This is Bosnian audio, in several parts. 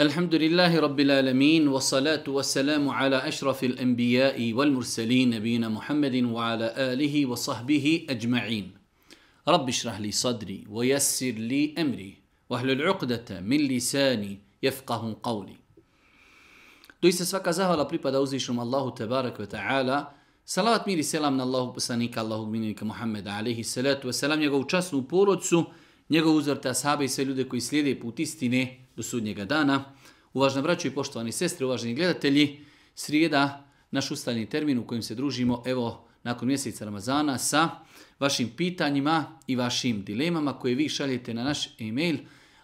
الحمد لله رب العالمين والصلاة والسلام على أشرف الأنبياء والمرسلين نبينا محمد وعلى آله وصحبه أجمعين رب اشرح لي صدري ويسر لي أمري وأهل العقدة من لساني يفقه قولي دوي سسفك زهو لا بريبا الله تبارك وتعالى صلاة ميري سلام الله بسانيك الله بمينيك محمد عليه الصلاة والسلام يغو چاسنو پورودسو njegov uzvrta sahabe i sve ljude sudnjega dana. Uvažna braćo i poštovani sestre, uvaženi gledatelji, srijeda, naš ustaljeni termin u kojem se družimo, evo, nakon mjeseca Ramazana, sa vašim pitanjima i vašim dilemama koje vi šaljete na naš e-mail,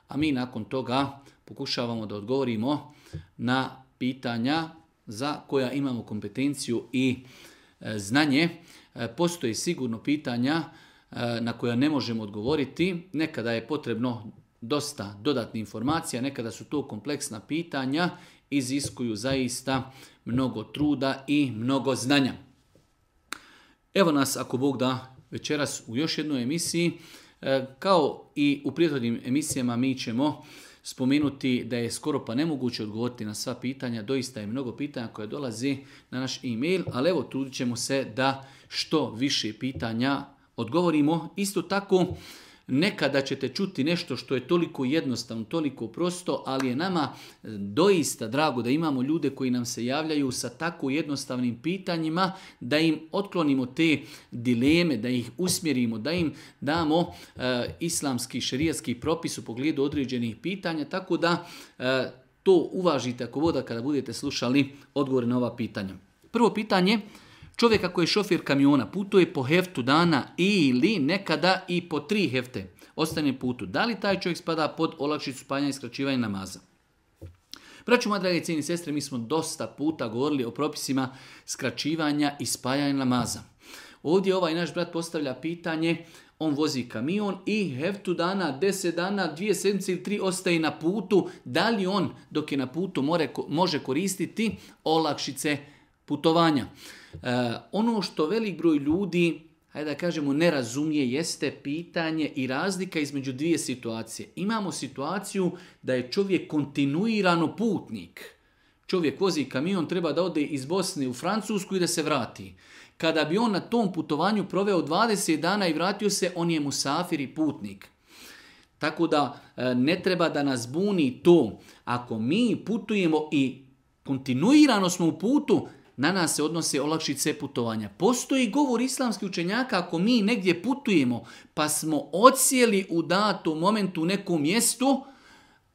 a mi nakon toga pokušavamo da odgovorimo na pitanja za koja imamo kompetenciju i e, znanje. E, postoje sigurno pitanja e, na koja ne možemo odgovoriti. Nekada je potrebno dosta dodatnih informacija, nekada su to kompleksna pitanja, iziskuju zaista mnogo truda i mnogo znanja. Evo nas, ako Bog da, večeras u još jednoj emisiji. E, kao i u prijateljim emisijama mi ćemo spomenuti da je skoro pa nemoguće odgovoriti na sva pitanja. Doista je mnogo pitanja koje dolazi na naš e-mail, ali evo trudit ćemo se da što više pitanja odgovorimo. Isto tako, Nekada ćete čuti nešto što je toliko jednostavno, toliko prosto, ali je nama e, doista drago da imamo ljude koji nam se javljaju sa tako jednostavnim pitanjima, da im otklonimo te dileme, da ih usmjerimo, da im damo e, islamski šerijatski propis u pogledu određenih pitanja, tako da e, to uvažite ako voda kada budete slušali odgovore na ova pitanja. Prvo pitanje, Čovjek ako je šofir kamiona putuje po heftu dana ili nekada i po tri hefte ostane putu. Da li taj čovjek spada pod olakšicu spajanja i skraćivanja namaza? Braću moja drage cijeni sestre, mi smo dosta puta govorili o propisima skraćivanja i spajanja namaza. Ovdje ovaj naš brat postavlja pitanje, on vozi kamion i heftu dana, deset dana, dvije sedmice ili tri ostaje na putu. Da li on dok je na putu može koristiti olakšice putovanja. E, ono što velik broj ljudi, hajde da kažemo, ne razumije jeste pitanje i razlika između dvije situacije. Imamo situaciju da je čovjek kontinuirano putnik. Čovjek vozi kamion, treba da ode iz Bosne u Francusku i da se vrati. Kada bi on na tom putovanju proveo 20 dana i vratio se, on je musafir i putnik. Tako da e, ne treba da nas buni to. Ako mi putujemo i kontinuirano smo u putu, na nas se odnose olakšice putovanja. Postoji govor islamskih učenjaka ako mi negdje putujemo pa smo odsjeli u datom momentu u nekom mjestu,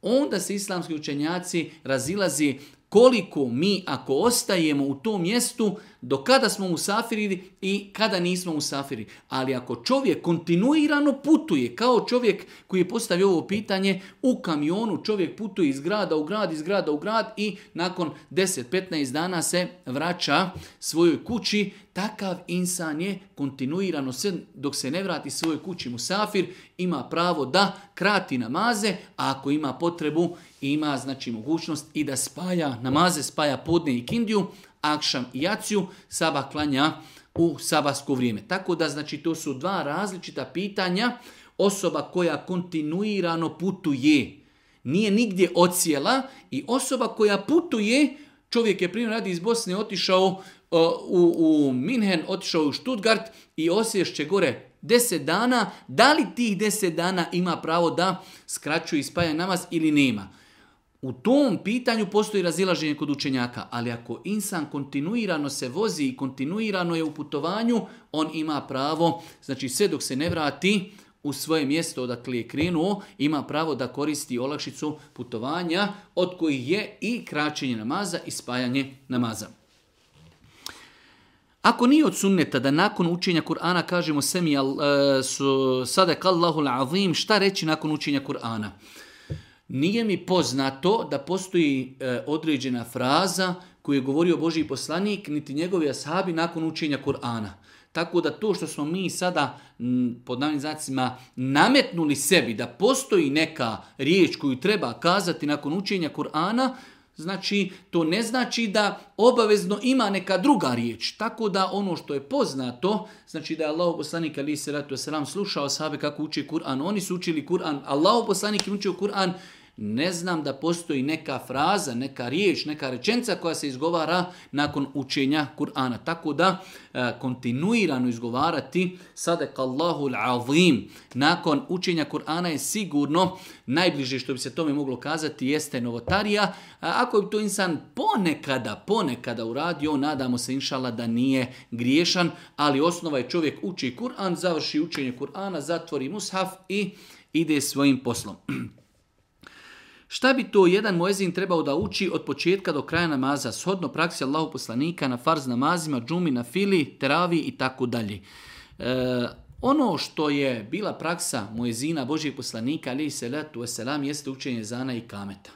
onda se islamski učenjaci razilazi koliko mi ako ostajemo u tom mjestu do kada smo u safiri i kada nismo u safiri. Ali ako čovjek kontinuirano putuje, kao čovjek koji je postavio ovo pitanje, u kamionu čovjek putuje iz grada u grad, iz grada u grad i nakon 10-15 dana se vraća svojoj kući, takav insan je kontinuirano sve dok se ne vrati svojoj kući mu safir, ima pravo da krati namaze, a ako ima potrebu ima znači mogućnost i da spaja namaze, spaja podne i kindiju, akšam i jaciju, saba klanja u sabasko vrijeme. Tako da znači to su dva različita pitanja. Osoba koja kontinuirano putuje, nije nigdje ocijela i osoba koja putuje, čovjek je primjer radi iz Bosne otišao u, u Minhen, otišao u Stuttgart i osješće gore deset dana, da li tih deset dana ima pravo da skraćuje i spaja namaz ili nema. U tom pitanju postoji razilaženje kod učenjaka, ali ako insan kontinuirano se vozi i kontinuirano je u putovanju, on ima pravo, znači sve dok se ne vrati u svoje mjesto odakle je krenuo, ima pravo da koristi olakšicu putovanja od kojih je i kraćenje namaza i spajanje namaza. Ako nije od sunneta da nakon učenja Kur'ana kažemo semi e, sada Allahu šta reći nakon učenja Kur'ana? Nije mi poznato da postoji e, određena fraza koju je govorio Boži poslanik, niti njegovi ashabi nakon učenja Kur'ana. Tako da to što smo mi sada pod navnim nametnuli sebi da postoji neka riječ koju treba kazati nakon učenja Kur'ana, Znači, to ne znači da obavezno ima neka druga riječ. Tako da ono što je poznato, znači da je Allah poslanik ali se selam slušao sahabe kako uči Kur'an. Oni su učili Kur'an, Allah poslanik je učio Kur'an ne znam da postoji neka fraza, neka riječ, neka rečenca koja se izgovara nakon učenja Kur'ana. Tako da e, kontinuirano izgovarati sadek Allahu azim nakon učenja Kur'ana je sigurno najbliže što bi se tome moglo kazati jeste novotarija. Ako bi to insan ponekada, ponekada uradio, nadamo se inšala da nije griješan, ali osnova je čovjek uči Kur'an, završi učenje Kur'ana, zatvori mushaf i ide svojim poslom. Šta bi to jedan mojezin trebao da uči od početka do kraja namaza, shodno praksi Allahu poslanika na farz namazima, džumi, na fili, teravi i tako dalje. E, ono što je bila praksa mojezina Božijeg poslanika, ali i salatu wasalam, jeste učenje zana i kameta.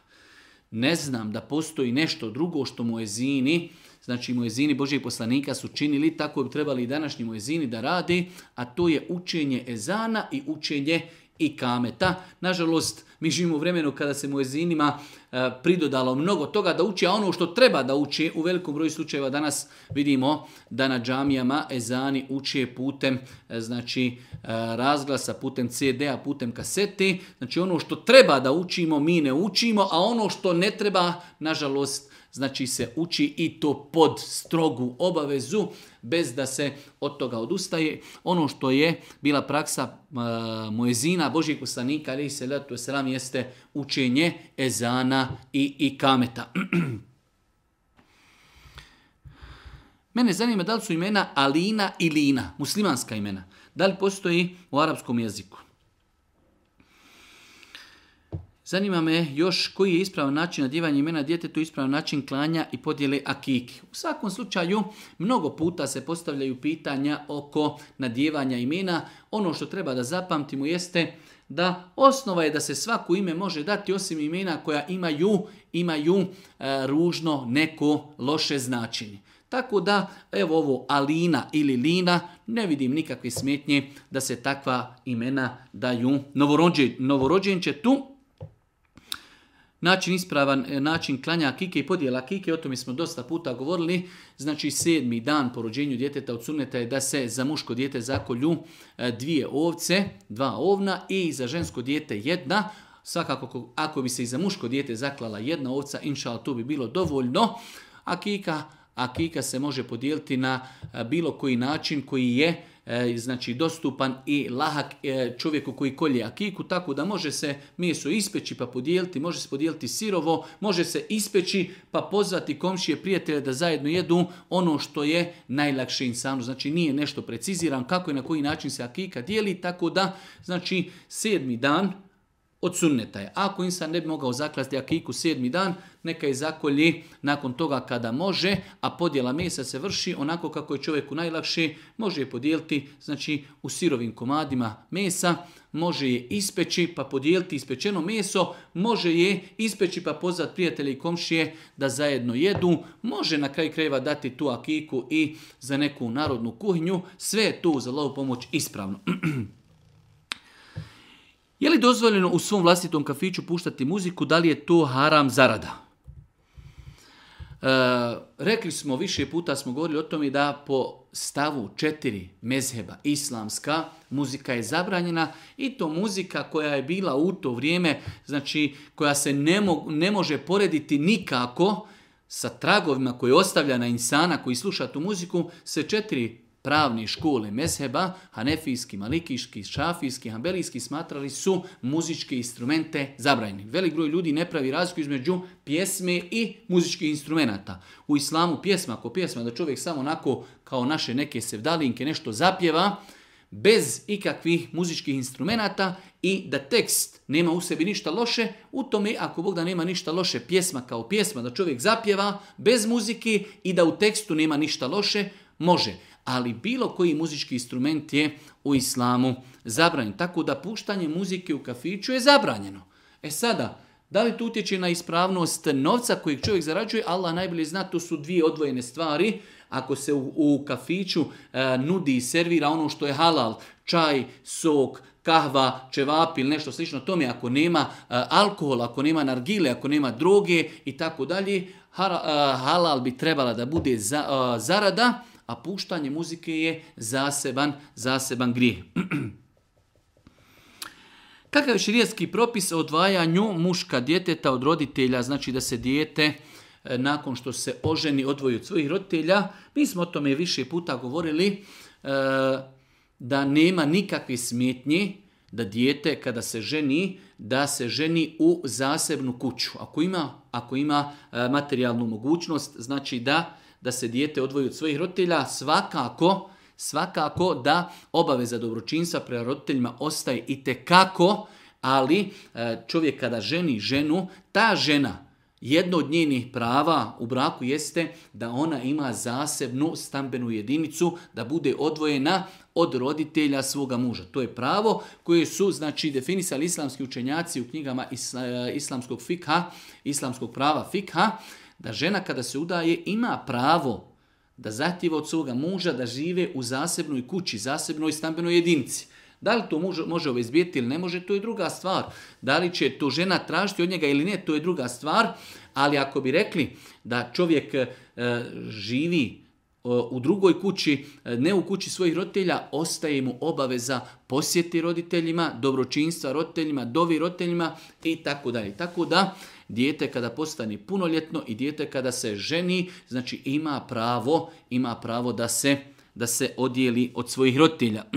Ne znam da postoji nešto drugo što mojezini, znači mojezini Božijeg poslanika su činili, tako bi trebali i današnji mojezini da radi, a to je učenje ezana i učenje i kameta. Nažalost, mi živimo u vremenu kada se muezinima e, pridodalo mnogo toga da uči, a ono što treba da uči, u velikom broju slučajeva danas vidimo da na džamijama ezani uči putem e, znači, e, razglasa, putem CD-a, putem kaseti. Znači ono što treba da učimo, mi ne učimo, a ono što ne treba, nažalost, znači se uči i to pod strogu obavezu bez da se od toga odustaje. Ono što je bila praksa e, Moezina, Božjih poslanika, ali se letu sram, jeste učenje ezana i, i kameta. Mene zanima da li su imena Alina i Lina, muslimanska imena. Da li postoji u arapskom jeziku? Zanima me još koji je ispravan način nadjevanja imena djetetu, ispravan način klanja i podjele akiki. U svakom slučaju, mnogo puta se postavljaju pitanja oko nadjevanja imena. Ono što treba da zapamtimo jeste da osnova je da se svako ime može dati osim imena koja imaju, imaju e, ružno neko loše značenje. Tako da, evo ovo Alina ili Lina, ne vidim nikakve smetnje da se takva imena daju novorođenče tu. Način ispravan, e, način klanja kike i podjela kike, o tome smo dosta puta govorili. Znači sedmi dan po rođenju djeteta od sunneta je da se za muško dijete zakolju e, dvije ovce, dva ovna i za žensko dijete jedna. Svakako ako bi se i za muško dijete zaklala jedna ovca, inšal to bi bilo dovoljno. A kika, a kika se može podijeliti na e, bilo koji način koji je E, znači dostupan i lahak e, čovjeku koji kolje akiku, tako da može se meso ispeći pa podijeliti, može se podijeliti sirovo, može se ispeći pa pozvati komšije prijatelje da zajedno jedu ono što je najlakše insano Znači nije nešto preciziran kako i na koji način se akika dijeli, tako da znači sedmi dan od sunneta je. Ako insan ne bi mogao zaklasti akiku sedmi dan, neka je zakolji nakon toga kada može, a podjela mesa se vrši onako kako je čovjeku najlakše, može je podijeliti znači, u sirovim komadima mesa, može je ispeći pa podijeliti ispečeno meso, može je ispeći pa pozvati prijatelje i komšije da zajedno jedu, može na kraj krajeva dati tu akiku i za neku narodnu kuhinju, sve je tu za lovu pomoć ispravno. Je li dozvoljeno u svom vlastitom kafiću puštati muziku, da li je to haram zarada? E, rekli smo, više puta smo govorili o tome da po stavu četiri mezheba islamska muzika je zabranjena i to muzika koja je bila u to vrijeme, znači koja se ne, ne može porediti nikako sa tragovima koje ostavlja na insana koji sluša tu muziku, se četiri pravni škole mezheba, hanefijski, malikiški, šafijski, hambelijski smatrali su muzičke instrumente zabrajni. Velik broj ljudi ne pravi razliku između pjesme i muzičkih instrumenata. U islamu pjesma, ako pjesma da čovjek samo onako kao naše neke sevdalinke nešto zapjeva, bez ikakvih muzičkih instrumenata i da tekst nema u sebi ništa loše, u tome ako Bog da nema ništa loše pjesma kao pjesma, da čovjek zapjeva bez muziki i da u tekstu nema ništa loše, može ali bilo koji muzički instrument je u islamu zabranjen. Tako da puštanje muzike u kafiću je zabranjeno. E sada, da li to utječe na ispravnost novca kojeg čovjek zarađuje? Allah najbolje zna, to su dvije odvojene stvari. Ako se u, kafiću e, nudi i servira ono što je halal, čaj, sok, kahva, čevapi ili nešto slično tome, ako nema e, alkohola, ako nema nargile, ako nema droge i tako dalje, e, halal bi trebala da bude e, zarada, a puštanje muzike je zaseban, zaseban grijeh. Kakav je širijetski propis o odvajanju muška djeteta od roditelja, znači da se dijete e, nakon što se oženi odvoji od svojih roditelja, mi smo o tome više puta govorili e, da nema nikakve smjetnje da dijete kada se ženi, da se ženi u zasebnu kuću. Ako ima, ako ima e, materijalnu mogućnost, znači da da se dijete odvoji od svojih roditelja, svakako, svakako da obaveza dobročinstva prema roditeljima ostaje i kako, ali e, čovjek kada ženi ženu, ta žena, jedno od njenih prava u braku jeste da ona ima zasebnu stambenu jedinicu, da bude odvojena od roditelja svoga muža. To je pravo koje su znači definisali islamski učenjaci u knjigama e, islamskog fikha, islamskog prava fikha, da žena kada se udaje ima pravo da zahtjeva od svoga muža da žive u zasebnoj kući, zasebnoj stambenoj jedinici. Da li to može, može ili ne može, to je druga stvar. Da li će to žena tražiti od njega ili ne, to je druga stvar. Ali ako bi rekli da čovjek e, živi e, u drugoj kući, e, ne u kući svojih roditelja, ostaje mu obaveza posjeti roditeljima, dobročinstva roditeljima, dovi roditeljima i tako dalje. Tako da, dijete kada postane punoljetno i dijete kada se ženi, znači ima pravo, ima pravo da se, da se odijeli od svojih roditelja.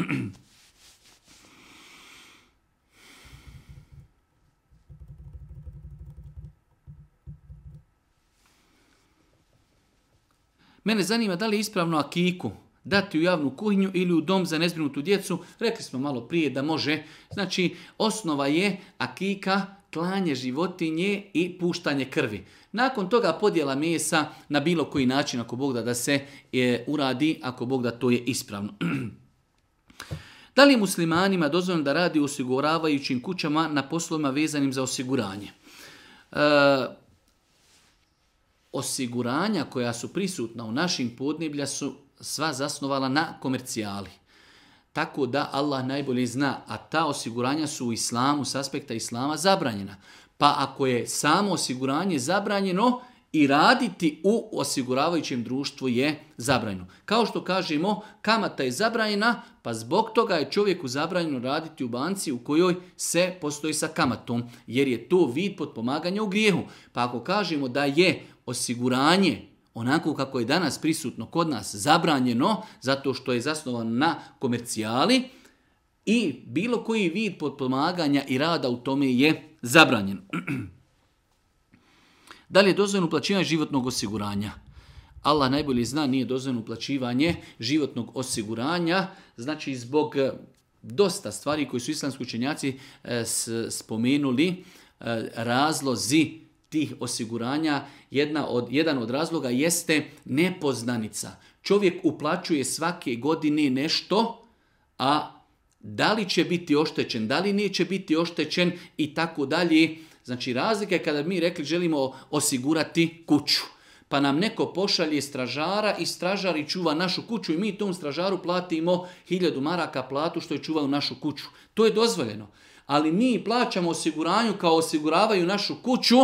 Mene zanima da li je ispravno akiku dati u javnu kuhinju ili u dom za nezbrinutu djecu, rekli smo malo prije da može. Znači, osnova je akika, klanje životinje i puštanje krvi. Nakon toga podjela mesa na bilo koji način, ako Bog da, da se e, uradi, ako Bog da to je ispravno. da li muslimanima dozvoljeno da radi u osiguravajućim kućama na poslovima vezanim za osiguranje? E, osiguranja koja su prisutna u našim podneblja su sva zasnovala na komercijali. Tako da Allah najbolje zna, a ta osiguranja su u islamu, s aspekta islama, zabranjena. Pa ako je samo osiguranje zabranjeno, i raditi u osiguravajućem društvu je zabranjeno. Kao što kažemo, kamata je zabranjena, pa zbog toga je čovjeku zabranjeno raditi u banci u kojoj se postoji sa kamatom, jer je to vid potpomaganja u grijehu. Pa ako kažemo da je osiguranje onako kako je danas prisutno kod nas zabranjeno, zato što je zasnovano na komercijali i bilo koji vid potpomaganja i rada u tome je zabranjen. da li je dozvoljeno uplaćivanje životnog osiguranja? Allah najbolje zna, nije dozvoljeno uplaćivanje životnog osiguranja, znači zbog eh, dosta stvari koje su islamski učenjaci eh, spomenuli, eh, razlozi tih osiguranja, jedna od, jedan od razloga jeste nepoznanica. Čovjek uplaćuje svake godine nešto, a da li će biti oštećen, da li neće biti oštećen i tako dalje. Znači razlika je kada mi rekli želimo osigurati kuću. Pa nam neko pošalje stražara i stražari čuva našu kuću i mi tom stražaru platimo hiljadu maraka platu što je čuvao našu kuću. To je dozvoljeno. Ali mi plaćamo osiguranju kao osiguravaju našu kuću,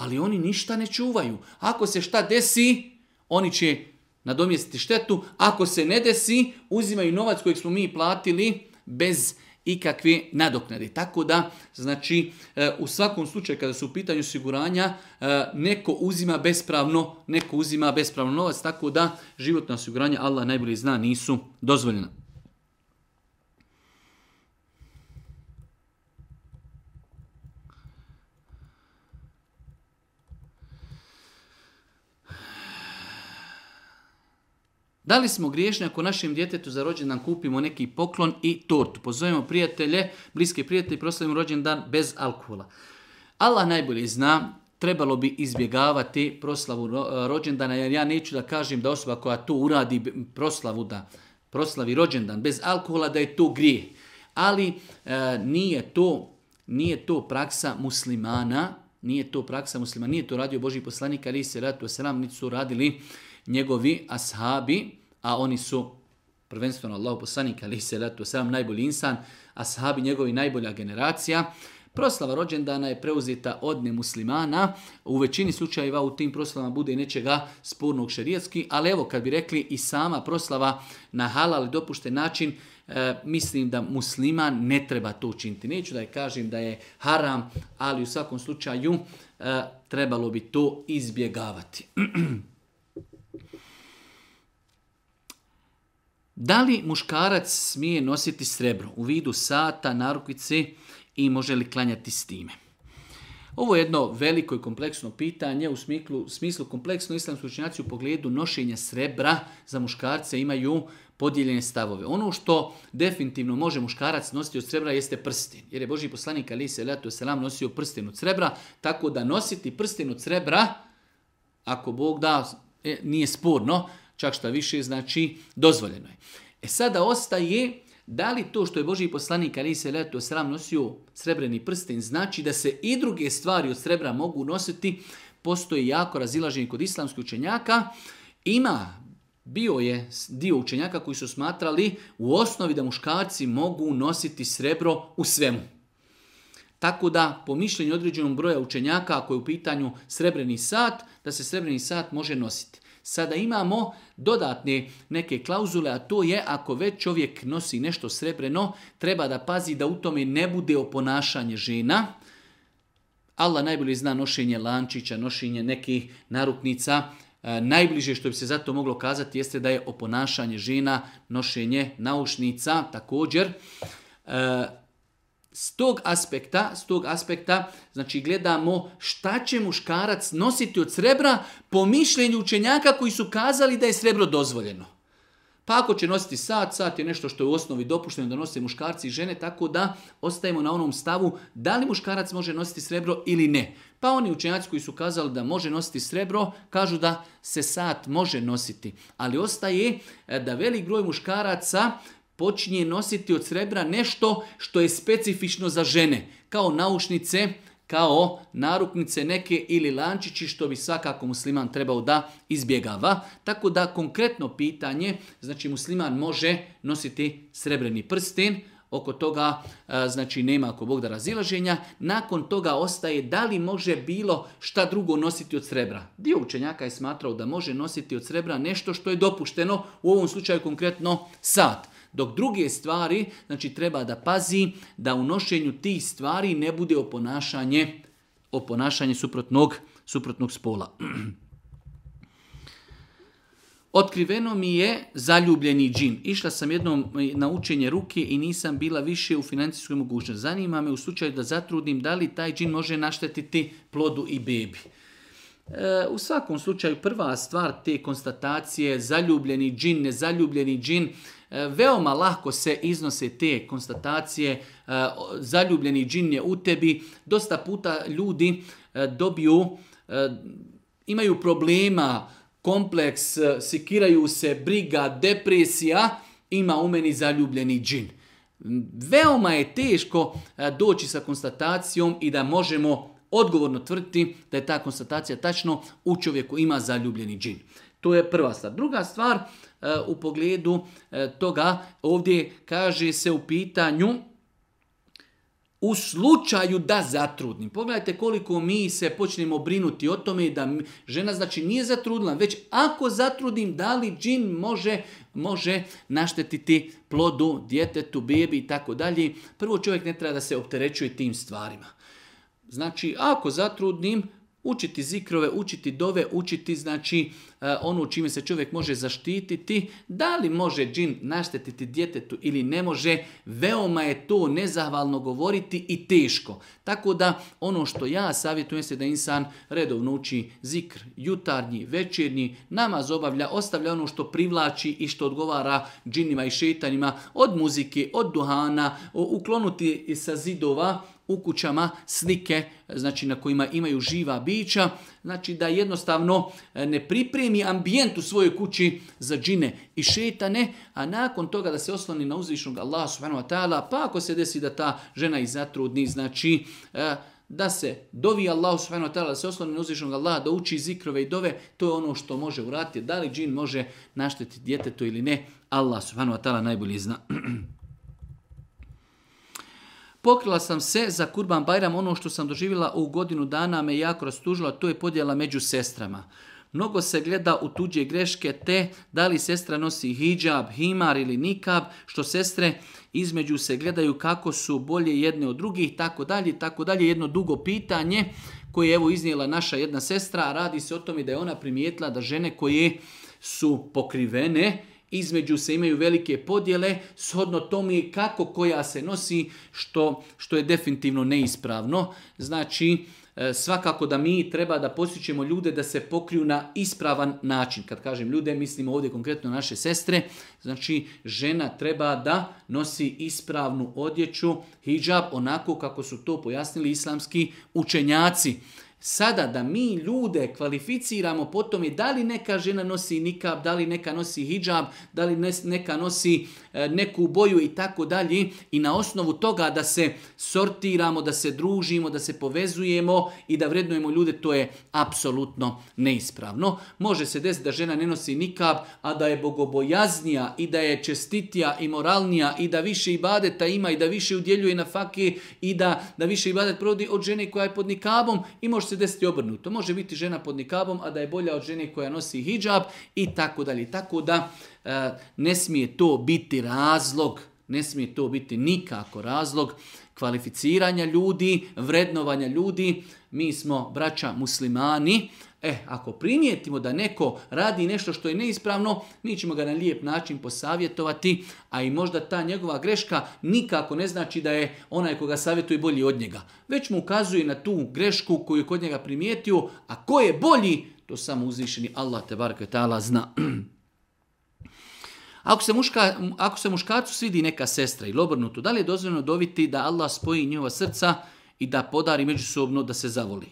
ali oni ništa ne čuvaju. Ako se šta desi, oni će nadomjestiti štetu. Ako se ne desi, uzimaju novac kojeg smo mi platili bez ikakve nadoknade. Tako da, znači, e, u svakom slučaju kada su u pitanju osiguranja, e, neko uzima bespravno, neko uzima bespravno novac, tako da životna osiguranja, Allah najbolje zna, nisu dozvoljena. Da li smo griješni ako našem djetetu za rođendan kupimo neki poklon i tortu? Pozovemo prijatelje, bliske prijatelje i proslavimo rođendan bez alkohola. Allah najbolje zna, trebalo bi izbjegavati proslavu e, rođendana, jer ja neću da kažem da osoba koja to uradi proslavu da proslavi rođendan bez alkohola da je to grije. Ali e, nije, to, nije to praksa muslimana, nije to praksa muslimana, nije to radio Boži poslanik, ali se ratu sram, niti radili njegovi ashabi, a oni su prvenstveno Allahu poslanik ali se letu sam najbolji insan, a sahabi njegovi najbolja generacija. Proslava rođendana je preuzeta od nemuslimana. U većini slučajeva u tim proslavama bude i nečega spornog šerijetski, ali evo kad bi rekli i sama proslava na halal dopušten način, e, mislim da musliman ne treba to učiniti. Neću da je kažem da je haram, ali u svakom slučaju e, trebalo bi to izbjegavati. Da li muškarac smije nositi srebro u vidu sata, narukvice i može li klanjati s time? Ovo je jedno veliko i kompleksno pitanje u smislu, smislu kompleksno islamsku učinjaci u pogledu nošenja srebra za muškarce imaju podijeljene stavove. Ono što definitivno može muškarac nositi od srebra jeste prsten. Jer je Boži poslanik Ali se letu selam nosio prsten od srebra, tako da nositi prsten od srebra, ako Bog da, e, nije sporno, čak šta više, znači dozvoljeno je. E sada ostaje da li to što je Boži poslanik ali se leto sram nosio srebreni prsten znači da se i druge stvari od srebra mogu nositi, postoji jako razilaženje kod islamskih učenjaka. Ima, bio je dio učenjaka koji su smatrali u osnovi da muškarci mogu nositi srebro u svemu. Tako da, po mišljenju određenog broja učenjaka, ako je u pitanju srebreni sat, da se srebreni sat može nositi. Sada imamo dodatne neke klauzule, a to je ako već čovjek nosi nešto srebreno, treba da pazi da u tome ne bude oponašanje žena. Allah najbolje zna nošenje lančića, nošenje nekih naruknica. E, najbliže što bi se zato moglo kazati jeste da je oponašanje žena, nošenje naušnica također. E, s tog aspekta, s tog aspekta, znači gledamo šta će muškarac nositi od srebra po mišljenju učenjaka koji su kazali da je srebro dozvoljeno. Pa ako će nositi sat, sat je nešto što je u osnovi dopušteno da nose muškarci i žene, tako da ostajemo na onom stavu da li muškarac može nositi srebro ili ne. Pa oni učenjaci koji su kazali da može nositi srebro, kažu da se sat može nositi. Ali ostaje e, da velik broj muškaraca počinje nositi od srebra nešto što je specifično za žene, kao naušnice, kao naruknice neke ili lančići što bi svakako musliman trebao da izbjegava. Tako da konkretno pitanje, znači musliman može nositi srebrni prsten, oko toga znači nema ako Bog da razilaženja, nakon toga ostaje da li može bilo šta drugo nositi od srebra. Dio učenjaka je smatrao da može nositi od srebra nešto što je dopušteno, u ovom slučaju konkretno sat. Dok druge stvari, znači treba da pazi da u nošenju tih stvari ne bude oponašanje, oponašanje suprotnog, suprotnog spola. Otkriveno mi je zaljubljeni džin. Išla sam jednom e, na učenje ruke i nisam bila više u financijskoj mogućnosti. Zanima me u slučaju da zatrudim da li taj džin može naštetiti plodu i bebi. E, u svakom slučaju prva stvar te konstatacije zaljubljeni džin, nezaljubljeni džin, E, veoma lako se iznose te konstatacije, e, zaljubljeni džin je u tebi, dosta puta ljudi e, dobiju, imaju problema, kompleks, sikiraju se, briga, depresija, ima u meni zaljubljeni džin. Veoma je teško doći sa konstatacijom i da možemo odgovorno tvrditi da je ta konstatacija tačno u čovjeku ima zaljubljeni džin. To je prva stvar. Druga stvar, E, u pogledu e, toga ovdje kaže se u pitanju u slučaju da zatrudnim. Pogledajte koliko mi se počnemo brinuti o tome da žena znači nije zatrudila, već ako zatrudim, da li džin može, može naštetiti plodu, djetetu, bebi i tako dalje. Prvo čovjek ne treba da se opterećuje tim stvarima. Znači, ako zatrudnim, Učiti zikrove, učiti dove, učiti znači e, ono čime se čovjek može zaštititi. Da li može džin naštetiti djetetu ili ne može, veoma je to nezahvalno govoriti i teško. Tako da ono što ja savjetujem se da insan redovno uči zikr, jutarnji, večernji, namaz obavlja, ostavlja ono što privlači i što odgovara džinima i šetanjima od muzike, od duhana, uklonuti sa zidova, u kućama slike znači na kojima imaju živa bića, znači da jednostavno e, ne pripremi ambijent u svojoj kući za džine i šetane, a nakon toga da se osloni na uzvišnog Allaha subhanahu wa ta'ala, pa ako se desi da ta žena i zatrudni, znači e, da se dovi Allah subhanahu wa ta'ala, da se osloni na uzvišnog Allaha, da uči zikrove i dove, to je ono što može uratiti. Da li džin može naštetiti djetetu ili ne, Allah subhanahu wa ta'ala najbolje zna. Pokrila sam se za Kurban Bajram ono što sam doživjela u godinu dana me jako rastužila, to je podjela među sestrama. Mnogo se gleda u tuđe greške te da li sestra nosi hijab, himar ili nikab, što sestre između se gledaju kako su bolje jedne od drugih, tako dalje, tako dalje. Jedno dugo pitanje koje je evo iznijela naša jedna sestra, radi se o tome da je ona primijetila da žene koje su pokrivene, između se imaju velike podjele, shodno tome je kako koja se nosi, što, što je definitivno neispravno. Znači, e, svakako da mi treba da posjećemo ljude da se pokriju na ispravan način. Kad kažem ljude, mislimo ovdje konkretno naše sestre. Znači, žena treba da nosi ispravnu odjeću, hijab, onako kako su to pojasnili islamski učenjaci. Sada da mi ljude kvalificiramo po tome da li neka žena nosi nikab, da li neka nosi hijab, da li neka nosi e, neku boju i tako dalje i na osnovu toga da se sortiramo, da se družimo, da se povezujemo i da vrednujemo ljude, to je apsolutno neispravno. Može se desiti da žena ne nosi nikab, a da je bogobojaznija i da je čestitija i moralnija i da više ibadeta ima i da više udjeljuje na fake i da, da više ibadet provodi od žene koja je pod nikabom i može se desiti obrnuto. Može biti žena pod nikabom, a da je bolja od žene koja nosi hijab i tako dalje. Tako da e, ne smije to biti razlog, ne smije to biti nikako razlog kvalificiranja ljudi, vrednovanja ljudi. Mi smo braća muslimani, E, ako primijetimo da neko radi nešto što je neispravno, mi ćemo ga na lijep način posavjetovati, a i možda ta njegova greška nikako ne znači da je onaj koga savjetuje bolji od njega. Već mu ukazuje na tu grešku koju je kod njega primijetio, a ko je bolji, to samo uzvišeni Allah te barke ta'ala zna. Ako se, muška, ako se muškarcu svidi neka sestra i obrnuto, da li je dozvoljeno dobiti da Allah spoji njeva srca i da podari međusobno da se zavoli?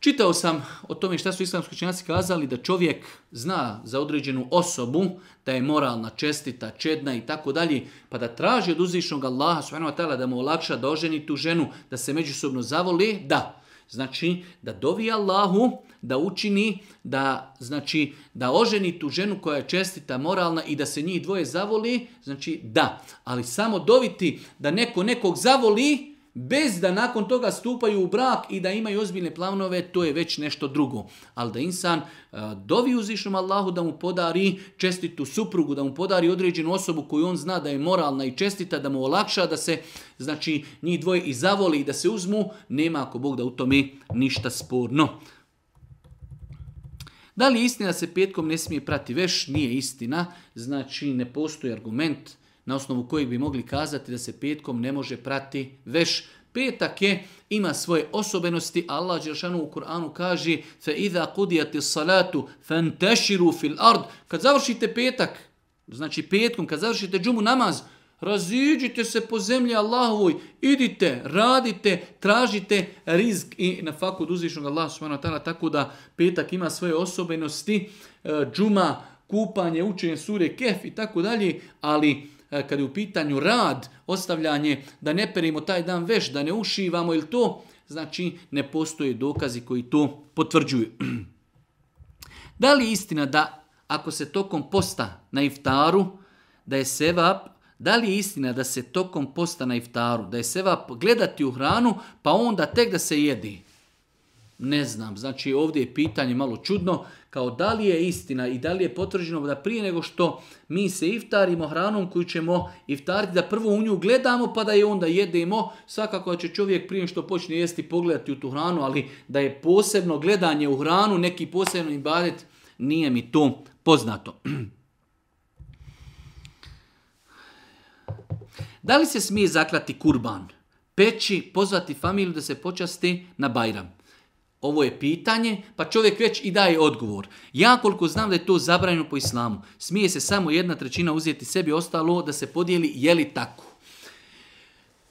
Čitao sam o tome šta su islamski učenjaci kazali da čovjek zna za određenu osobu da je moralna, čestita, čedna i tako dalje, pa da traži od uzvišnog Allaha subhanahu wa da mu olakša da oženi tu ženu, da se međusobno zavoli, da. Znači da dovi Allahu da učini da znači da oženi tu ženu koja je čestita, moralna i da se njih dvoje zavoli, znači da, ali samo doviti da neko nekog zavoli bez da nakon toga stupaju u brak i da imaju ozbiljne planove, to je već nešto drugo. Ali da insan e, dovi uzvišnom Allahu da mu podari čestitu suprugu, da mu podari određenu osobu koju on zna da je moralna i čestita, da mu olakša da se znači njih dvoje i zavoli i da se uzmu, nema ako Bog da u tome ništa sporno. Da li je istina da se petkom ne smije prati veš? Nije istina. Znači ne postoji argument na osnovu kojeg bi mogli kazati da se petkom ne može prati veš. Petak je, ima svoje osobenosti, Allah Đeršanu u Kur'anu kaže kudijati salatu fan teširu fil ard Kad završite petak, znači petkom, kad završite džumu namaz, raziđite se po zemlji Allahovoj, idite, radite, tražite rizk i na faku od uzvišnog Allaha subhanahu tako da petak ima svoje osobenosti, e, džuma, kupanje, učenje sure, kef i tako dalje, ali E, kad je u pitanju rad, ostavljanje, da ne perimo taj dan veš, da ne ušivamo ili to, znači ne postoje dokazi koji to potvrđuju. da li je istina da ako se tokom posta na iftaru, da je da li je istina da se tokom posta na iftaru, da je seva gledati u hranu, pa onda tek da se jedi? Ne znam, znači ovdje je pitanje malo čudno, kao da li je istina i da li je potvrđeno da prije nego što mi se iftarimo hranom koju ćemo iftariti, da prvo u nju gledamo pa da je onda jedemo, svakako će čovjek prije što počne jesti pogledati u tu hranu, ali da je posebno gledanje u hranu, neki posebno imbadet, nije mi to poznato. Da li se smije zaklati kurban? Peći, pozvati familiju da se počasti na Bajram ovo je pitanje, pa čovjek već i daje odgovor. Ja koliko znam da je to zabranjeno po islamu, smije se samo jedna trećina uzeti sebi, ostalo da se podijeli je li tako.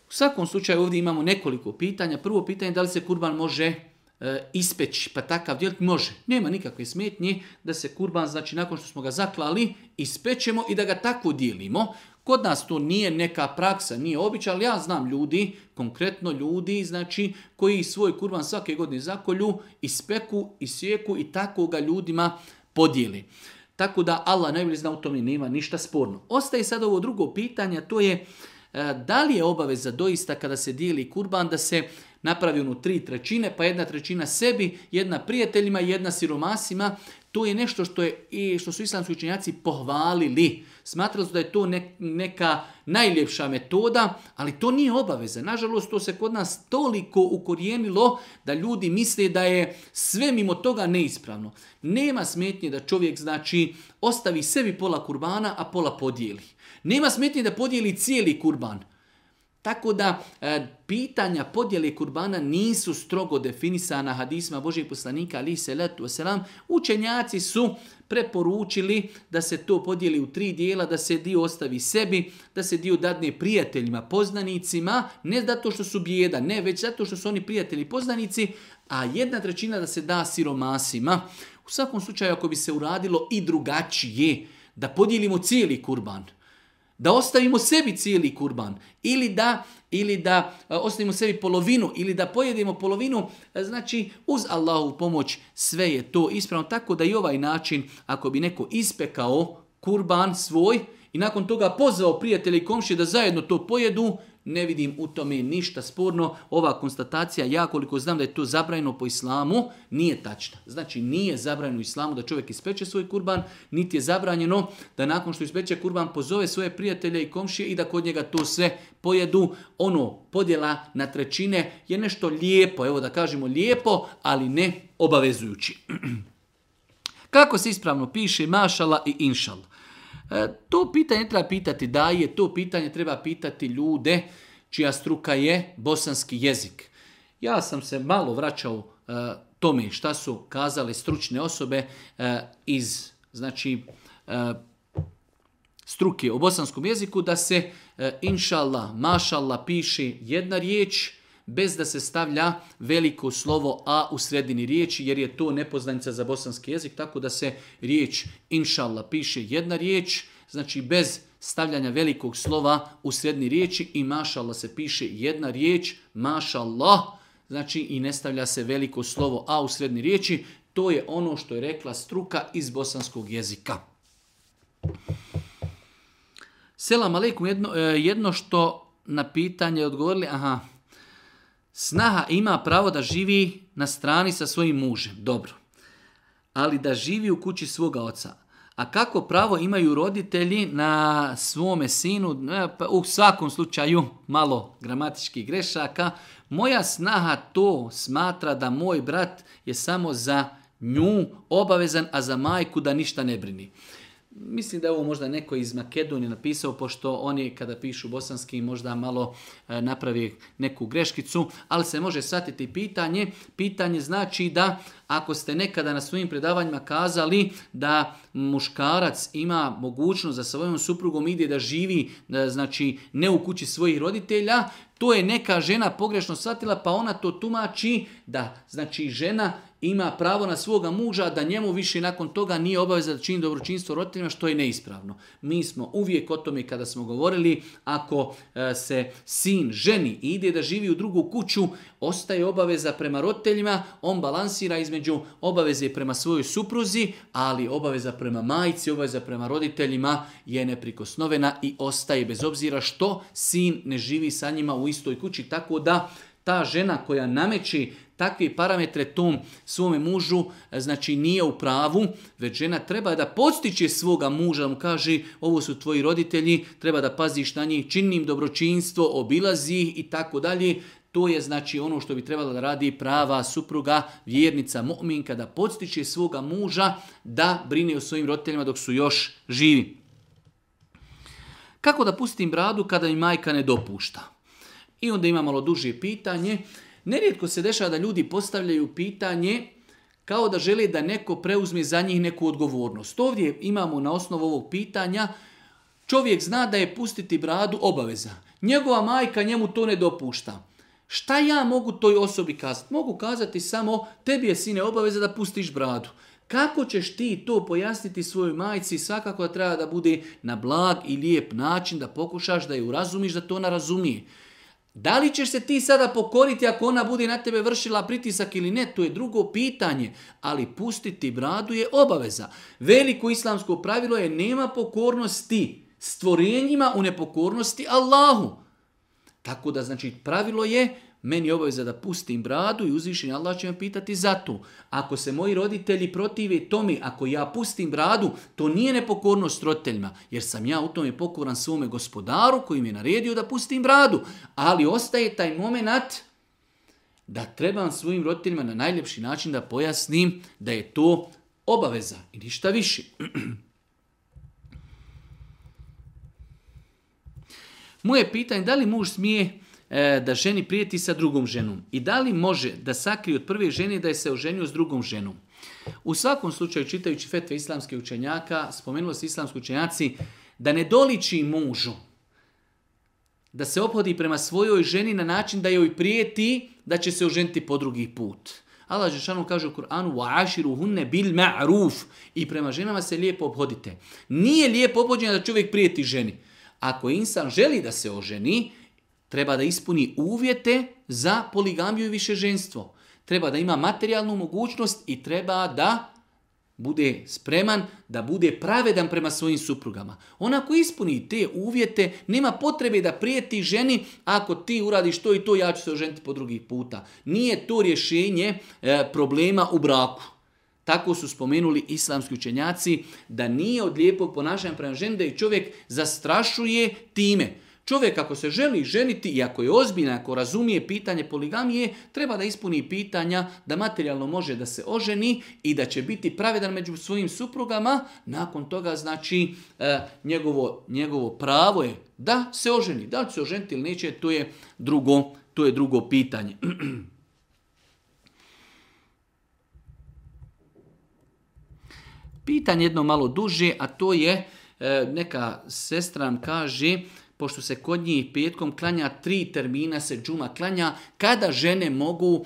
U svakom slučaju ovdje imamo nekoliko pitanja. Prvo pitanje je da li se kurban može e, ispeći, pa takav djel može. Nema nikakve smetnje da se kurban, znači nakon što smo ga zaklali, ispećemo i da ga tako dijelimo. Kod nas to nije neka praksa, nije običaj, ali ja znam ljudi, konkretno ljudi, znači, koji svoj kurban svake godine zakolju, ispeku, isjeku i tako ga ljudima podijeli. Tako da Allah najbolje zna u tome nema ništa sporno. Ostaje sad ovo drugo pitanje, to je e, da li je obaveza doista kada se dijeli kurban da se napravi ono tri trećine, pa jedna trećina sebi, jedna prijateljima, jedna siromasima. To je nešto što, je, što su islamski učenjaci pohvalili. Smatrali su da je to neka najljepša metoda, ali to nije obaveza. Nažalost, to se kod nas toliko ukorijenilo da ljudi misle da je sve mimo toga neispravno. Nema smetnje da čovjek znači ostavi sebi pola kurbana, a pola podijeli. Nema smetnje da podijeli cijeli kurban. Tako da e, pitanja podjele kurbana nisu strogo definisana hadisma Božeg poslanika ali se letu selam. Učenjaci su preporučili da se to podijeli u tri dijela, da se dio ostavi sebi, da se dio dadne prijateljima, poznanicima, ne zato što su bijeda, ne, već zato što su oni prijatelji poznanici, a jedna trećina da se da siromasima. U svakom slučaju, ako bi se uradilo i drugačije, da podijelimo cijeli kurban – da ostavimo sebi cijeli kurban ili da ili da e, ostavimo sebi polovinu ili da pojedemo polovinu, e, znači uz Allahu pomoć sve je to ispravno. Tako da i ovaj način, ako bi neko ispekao kurban svoj i nakon toga pozvao prijatelje i komšije da zajedno to pojedu, ne vidim u tome ništa sporno. Ova konstatacija, ja koliko znam da je to zabranjeno po islamu, nije tačna. Znači nije zabranjeno islamu da čovjek ispeče svoj kurban, niti je zabranjeno da nakon što ispeče kurban pozove svoje prijatelje i komšije i da kod njega to sve pojedu. Ono podjela na trećine je nešto lijepo, evo da kažemo lijepo, ali ne obavezujući. Kako se ispravno piše mašala i inšala? E, to pitanje treba pitati, da je to pitanje, treba pitati ljude čija struka je bosanski jezik. Ja sam se malo vraćao e, tome šta su kazale stručne osobe e, iz znači, struke o bosanskom jeziku, da se inšallah, mašallah piše jedna riječ, bez da se stavlja veliko slovo a u sredini riječi jer je to nepoznanica za bosanski jezik tako da se riječ inšallah piše jedna riječ znači bez stavljanja velikog slova u sredini riječi i mašallah se piše jedna riječ mašallah znači i ne stavlja se veliko slovo a u sredini riječi to je ono što je rekla struka iz bosanskog jezika. Selam aleikum, jedno, e, jedno što na pitanje odgovorili, aha, Snaha ima pravo da živi na strani sa svojim mužem, dobro. Ali da živi u kući svoga oca. A kako pravo imaju roditelji na svome sinu, e, pa u svakom slučaju malo gramatičkih grešaka, moja snaha to smatra da moj brat je samo za nju obavezan, a za majku da ništa ne brini. Mislim da je ovo možda neko iz Makedonije napisao, pošto oni kada pišu bosanski možda malo e, napravi neku greškicu, ali se može shvatiti pitanje. Pitanje znači da ako ste nekada na svojim predavanjima kazali da muškarac ima mogućnost da sa svojom suprugom ide da živi, e, znači ne u kući svojih roditelja, to je neka žena pogrešno shvatila pa ona to tumači da znači žena ima pravo na svoga muža da njemu više nakon toga nije obaveza da čini dobročinstvo roditeljima što je neispravno. Mi smo uvijek o tome kada smo govorili ako e, se sin ženi i ide da živi u drugu kuću ostaje obaveza prema roditeljima, on balansira između obaveze prema svojoj supruzi, ali obaveza prema majici, obaveza prema roditeljima je neprikosnovena i ostaje bez obzira što sin ne živi sa njima u istoj kući tako da ta žena koja nameći takve parametre tom svome mužu e, znači nije u pravu, već žena treba da postiče svoga muža, mu kaže ovo su tvoji roditelji, treba da paziš na njih, čini dobročinstvo, obilazi i tako dalje. To je znači ono što bi trebala da radi prava supruga, vjernica, mominka, da podstiče svoga muža da brine o svojim roditeljima dok su još živi. Kako da pustim bradu kada mi majka ne dopušta? I onda ima malo duže pitanje. Nerijetko se dešava da ljudi postavljaju pitanje kao da žele da neko preuzme za njih neku odgovornost. Ovdje imamo na osnovu ovog pitanja, čovjek zna da je pustiti bradu obaveza. Njegova majka njemu to ne dopušta. Šta ja mogu toj osobi kazati? Mogu kazati samo tebi je sine obaveza da pustiš bradu. Kako ćeš ti to pojasniti svojoj majci svakako treba da bude na blag i lijep način da pokušaš da ju razumiš, da to ona razumije. Da li ćeš se ti sada pokoriti ako ona bude na tebe vršila pritisak ili ne, to je drugo pitanje, ali pustiti bradu je obaveza. Veliko islamsko pravilo je nema pokornosti stvorenjima u nepokornosti Allahu. Tako da znači pravilo je meni je obaveza da pustim bradu i uzvišenje Allah će me pitati za to. Ako se moji roditelji protive tome, ako ja pustim bradu, to nije nepokornost roditeljima, jer sam ja u tome pokoran svome gospodaru koji mi je naredio da pustim bradu. Ali ostaje taj moment da trebam svojim roditeljima na najljepši način da pojasnim da je to obaveza i ništa više. Moje pitanje da li muž smije E, da ženi prijeti sa drugom ženom. I da li može da sakri od prve žene da je se oženio s drugom ženom? U svakom slučaju, čitajući fetve islamske učenjaka, spomenulo se islamski učenjaci da ne doliči mužu, da se ophodi prema svojoj ženi na način da joj prijeti da će se oženiti po drugi put. Allah Žešanu kaže u Kur'anu bil maruf I prema ženama se lijepo obhodite. Nije lijepo obhođenje da čovjek prijeti ženi. Ako insan želi da se oženi, treba da ispuni uvjete za poligamiju i ženstvo. Treba da ima materijalnu mogućnost i treba da bude spreman, da bude pravedan prema svojim suprugama. On ako ispuni te uvjete, nema potrebe da prijeti ženi, ako ti uradiš to i to, ja ću se oženiti po drugi puta. Nije to rješenje e, problema u braku. Tako su spomenuli islamski učenjaci da nije od lijepog ponašanja prema ženi da je čovjek zastrašuje time. Čovjek ako se želi ženiti i ako je ozbiljan, ako razumije pitanje poligamije, treba da ispuni pitanja da materijalno može da se oženi i da će biti pravedan među svojim suprugama. Nakon toga znači e, njegovo, njegovo pravo je da se oženi. Da li se oženiti ili neće, to je drugo, to je drugo pitanje. Pitanje jedno malo duže, a to je e, neka sestra nam kaže pošto se kod njih petkom klanja tri termina se džuma klanja, kada žene mogu uh,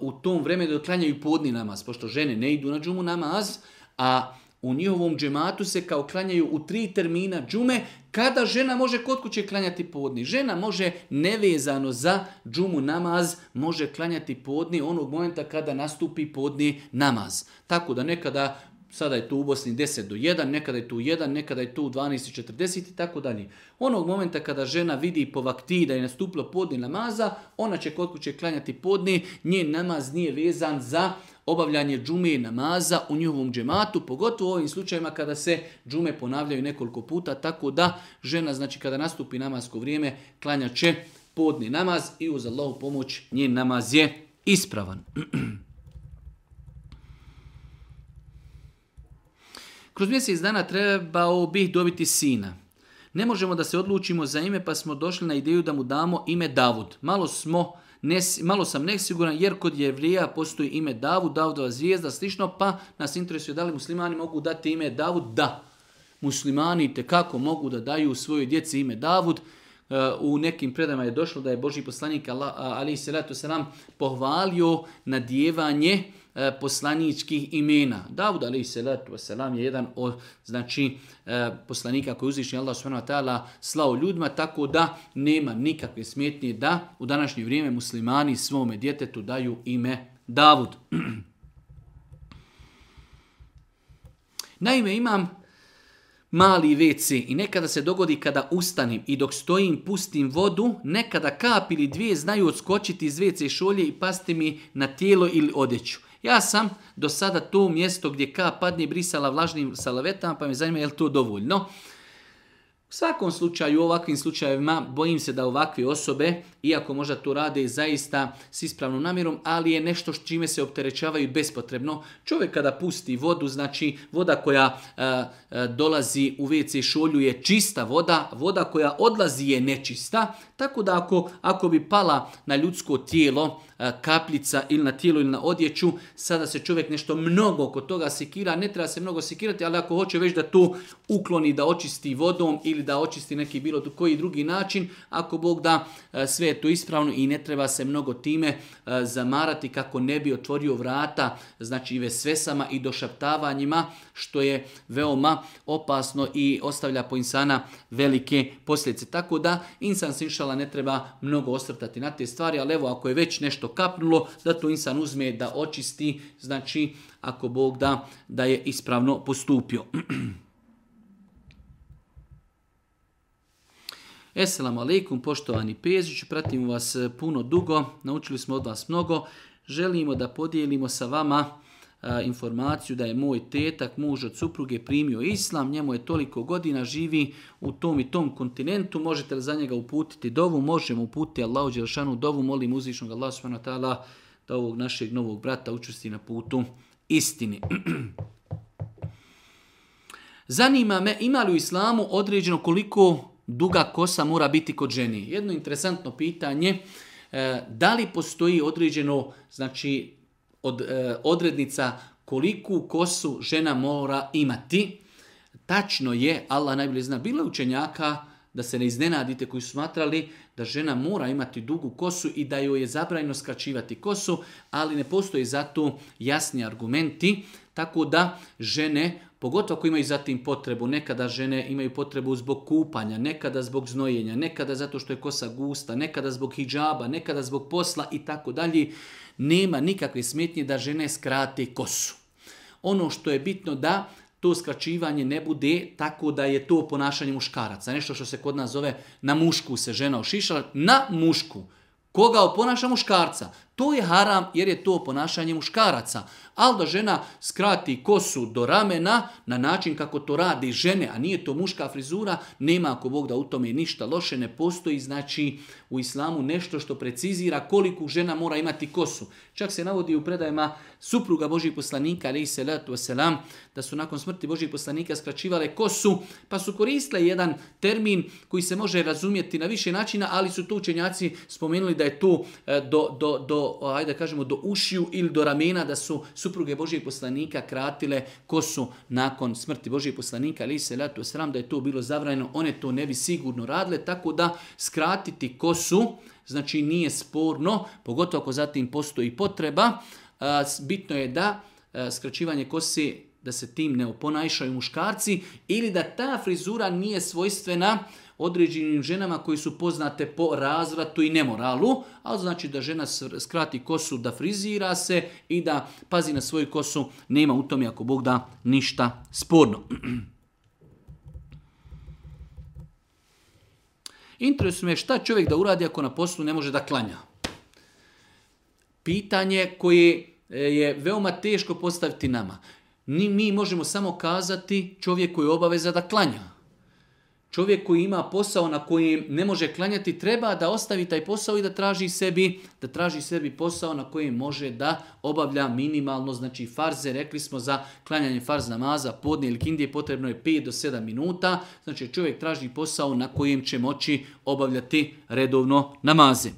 u tom vremenu da klanjaju podni namaz, pošto žene ne idu na džumu namaz, a u njihovom džematu se kao klanjaju u tri termina džume, kada žena može kod kuće klanjati podni. Žena može nevezano za džumu namaz, može klanjati podni onog momenta kada nastupi podni namaz. Tako da nekada Sada je tu u Bosni 10 do 1, nekada je tu 1, nekada je tu 12.40 i tako dalje. Onog momenta kada žena vidi po vakti da je nastupilo podni namaza, ona će kod kuće klanjati podni, njen namaz nije vezan za obavljanje džume i namaza u njihovom džematu, pogotovo u ovim slučajima kada se džume ponavljaju nekoliko puta, tako da žena, znači kada nastupi namasko vrijeme, klanja će podni namaz i uz Allahu pomoć njen namaz je ispravan. Kroz mjesec dana trebao bih dobiti sina. Ne možemo da se odlučimo za ime pa smo došli na ideju da mu damo ime Davud. Malo smo ne, malo sam nesiguran jer kod jevrija postoji ime Davud, Davudova zvijezda, slično, pa nas interesuje da li muslimani mogu dati ime Davud? Da. Muslimani kako mogu da daju svojoj djeci ime Davud. Uh, u nekim predama je došlo da je Boži poslanik ali se selam pohvalio nadjevanje E, poslaničkih imena. Davud alaih salatu wasalam je jedan od znači, e, poslanika koji uzvišnji Allah s.w.t. slao ljudima, tako da nema nikakve smetnje da u današnje vrijeme muslimani svome djetetu daju ime Davud. Naime, imam mali WC i nekada se dogodi kada ustanim i dok stojim pustim vodu, nekada kap ili dvije znaju odskočiti iz WC šolje i pasti mi na tijelo ili odeću. Ja sam do sada to mjesto gdje ka padne brisala vlažnim salavetama, pa me zanima je li to dovoljno. U svakom slučaju, u ovakvim slučajevima, bojim se da ovakve osobe, iako možda to rade zaista s ispravnom namjerom, ali je nešto s čime se opterećavaju bespotrebno. Čovjek kada pusti vodu, znači voda koja e, e, dolazi u WC šolju je čista voda, voda koja odlazi je nečista, tako da ako, ako bi pala na ljudsko tijelo, E, kapljica ili na tijelu ili na odjeću, sada se čovjek nešto mnogo oko toga sekira, ne treba se mnogo sekirati, ali ako hoće već da to ukloni, da očisti vodom ili da očisti neki bilo koji drugi način, ako Bog da e, sve je to ispravno i ne treba se mnogo time e, zamarati kako ne bi otvorio vrata, znači i vesvesama i došaptavanjima, što je veoma opasno i ostavlja po insana velike posljedice. Tako da insan sinšala ne treba mnogo osvrtati na te stvari, ali evo ako je već nešto kapnulo, da to insan uzme da očisti, znači ako Bog da, da je ispravno postupio. Esselamu alaikum, poštovani Pezić, pratimo vas puno dugo, naučili smo od vas mnogo, želimo da podijelimo sa vama informaciju da je moj tetak, muž od supruge primio islam, njemu je toliko godina, živi u tom i tom kontinentu, možete li za njega uputiti dovu? Možemo uputiti Allahu Đelšanu dovu, molim uzvišnog Allah subhanahu da ovog našeg novog brata učesti na putu istini. Zanima me ima li u islamu određeno koliko duga kosa mora biti kod ženi? Jedno interesantno pitanje, e, da li postoji određeno znači od e, odrednica koliku kosu žena mora imati. Tačno je, Allah najbolje zna, bilo je učenjaka da se ne iznenadite koji su smatrali da žena mora imati dugu kosu i da joj je zabrajno skačivati kosu, ali ne postoji zato jasni argumenti, tako da žene, pogotovo ako imaju zatim potrebu, nekada žene imaju potrebu zbog kupanja, nekada zbog znojenja, nekada zato što je kosa gusta, nekada zbog hijjaba, nekada zbog posla i tako dalje, nema nikakve smetnje da žene skrate kosu. Ono što je bitno da to skraćivanje ne bude tako da je to ponašanje muškaraca. Nešto što se kod nas zove na mušku se žena ošišala, na mušku. Koga oponaša muškarca? To je haram jer je to ponašanje muškaraca. Ali da žena skrati kosu do ramena na način kako to radi žene, a nije to muška frizura, nema ako Bog da u tome ništa loše ne postoji. Znači u islamu nešto što precizira koliko žena mora imati kosu. Čak se navodi u predajima supruga Božih poslanika, ali se selam, da su nakon smrti Božih poslanika skraćivale kosu, pa su koristile jedan termin koji se može razumjeti na više načina, ali su to učenjaci spomenuli da je to e, do, do, do ajde kažemo, do ušiju ili do ramena da su supruge Božijeg poslanika kratile kosu nakon smrti Božijeg poslanika, ali se leto sram da je to bilo zavrajeno, one to ne bi sigurno radile, tako da skratiti kosu, znači nije sporno, pogotovo ako zatim postoji potreba, bitno je da skraćivanje kosi da se tim ne oponajšaju muškarci ili da ta frizura nije svojstvena određenim ženama koji su poznate po razvratu i nemoralu, ali znači da žena skrati kosu, da frizira se i da pazi na svoju kosu, nema u tome, ako Bog da, ništa sporno. Interesno je šta čovjek da uradi ako na poslu ne može da klanja. Pitanje koje e, je veoma teško postaviti nama. Ni mi možemo samo kazati čovjek koji je obaveza da klanja. Čovjek koji ima posao na kojem ne može klanjati treba da ostavi taj posao i da traži sebi, da traži sebi posao na kojem može da obavlja minimalno, znači farze, rekli smo za klanjanje farz namaza, podne ili kindije potrebno je 5 do 7 minuta, znači čovjek traži posao na kojem će moći obavljati redovno namaze.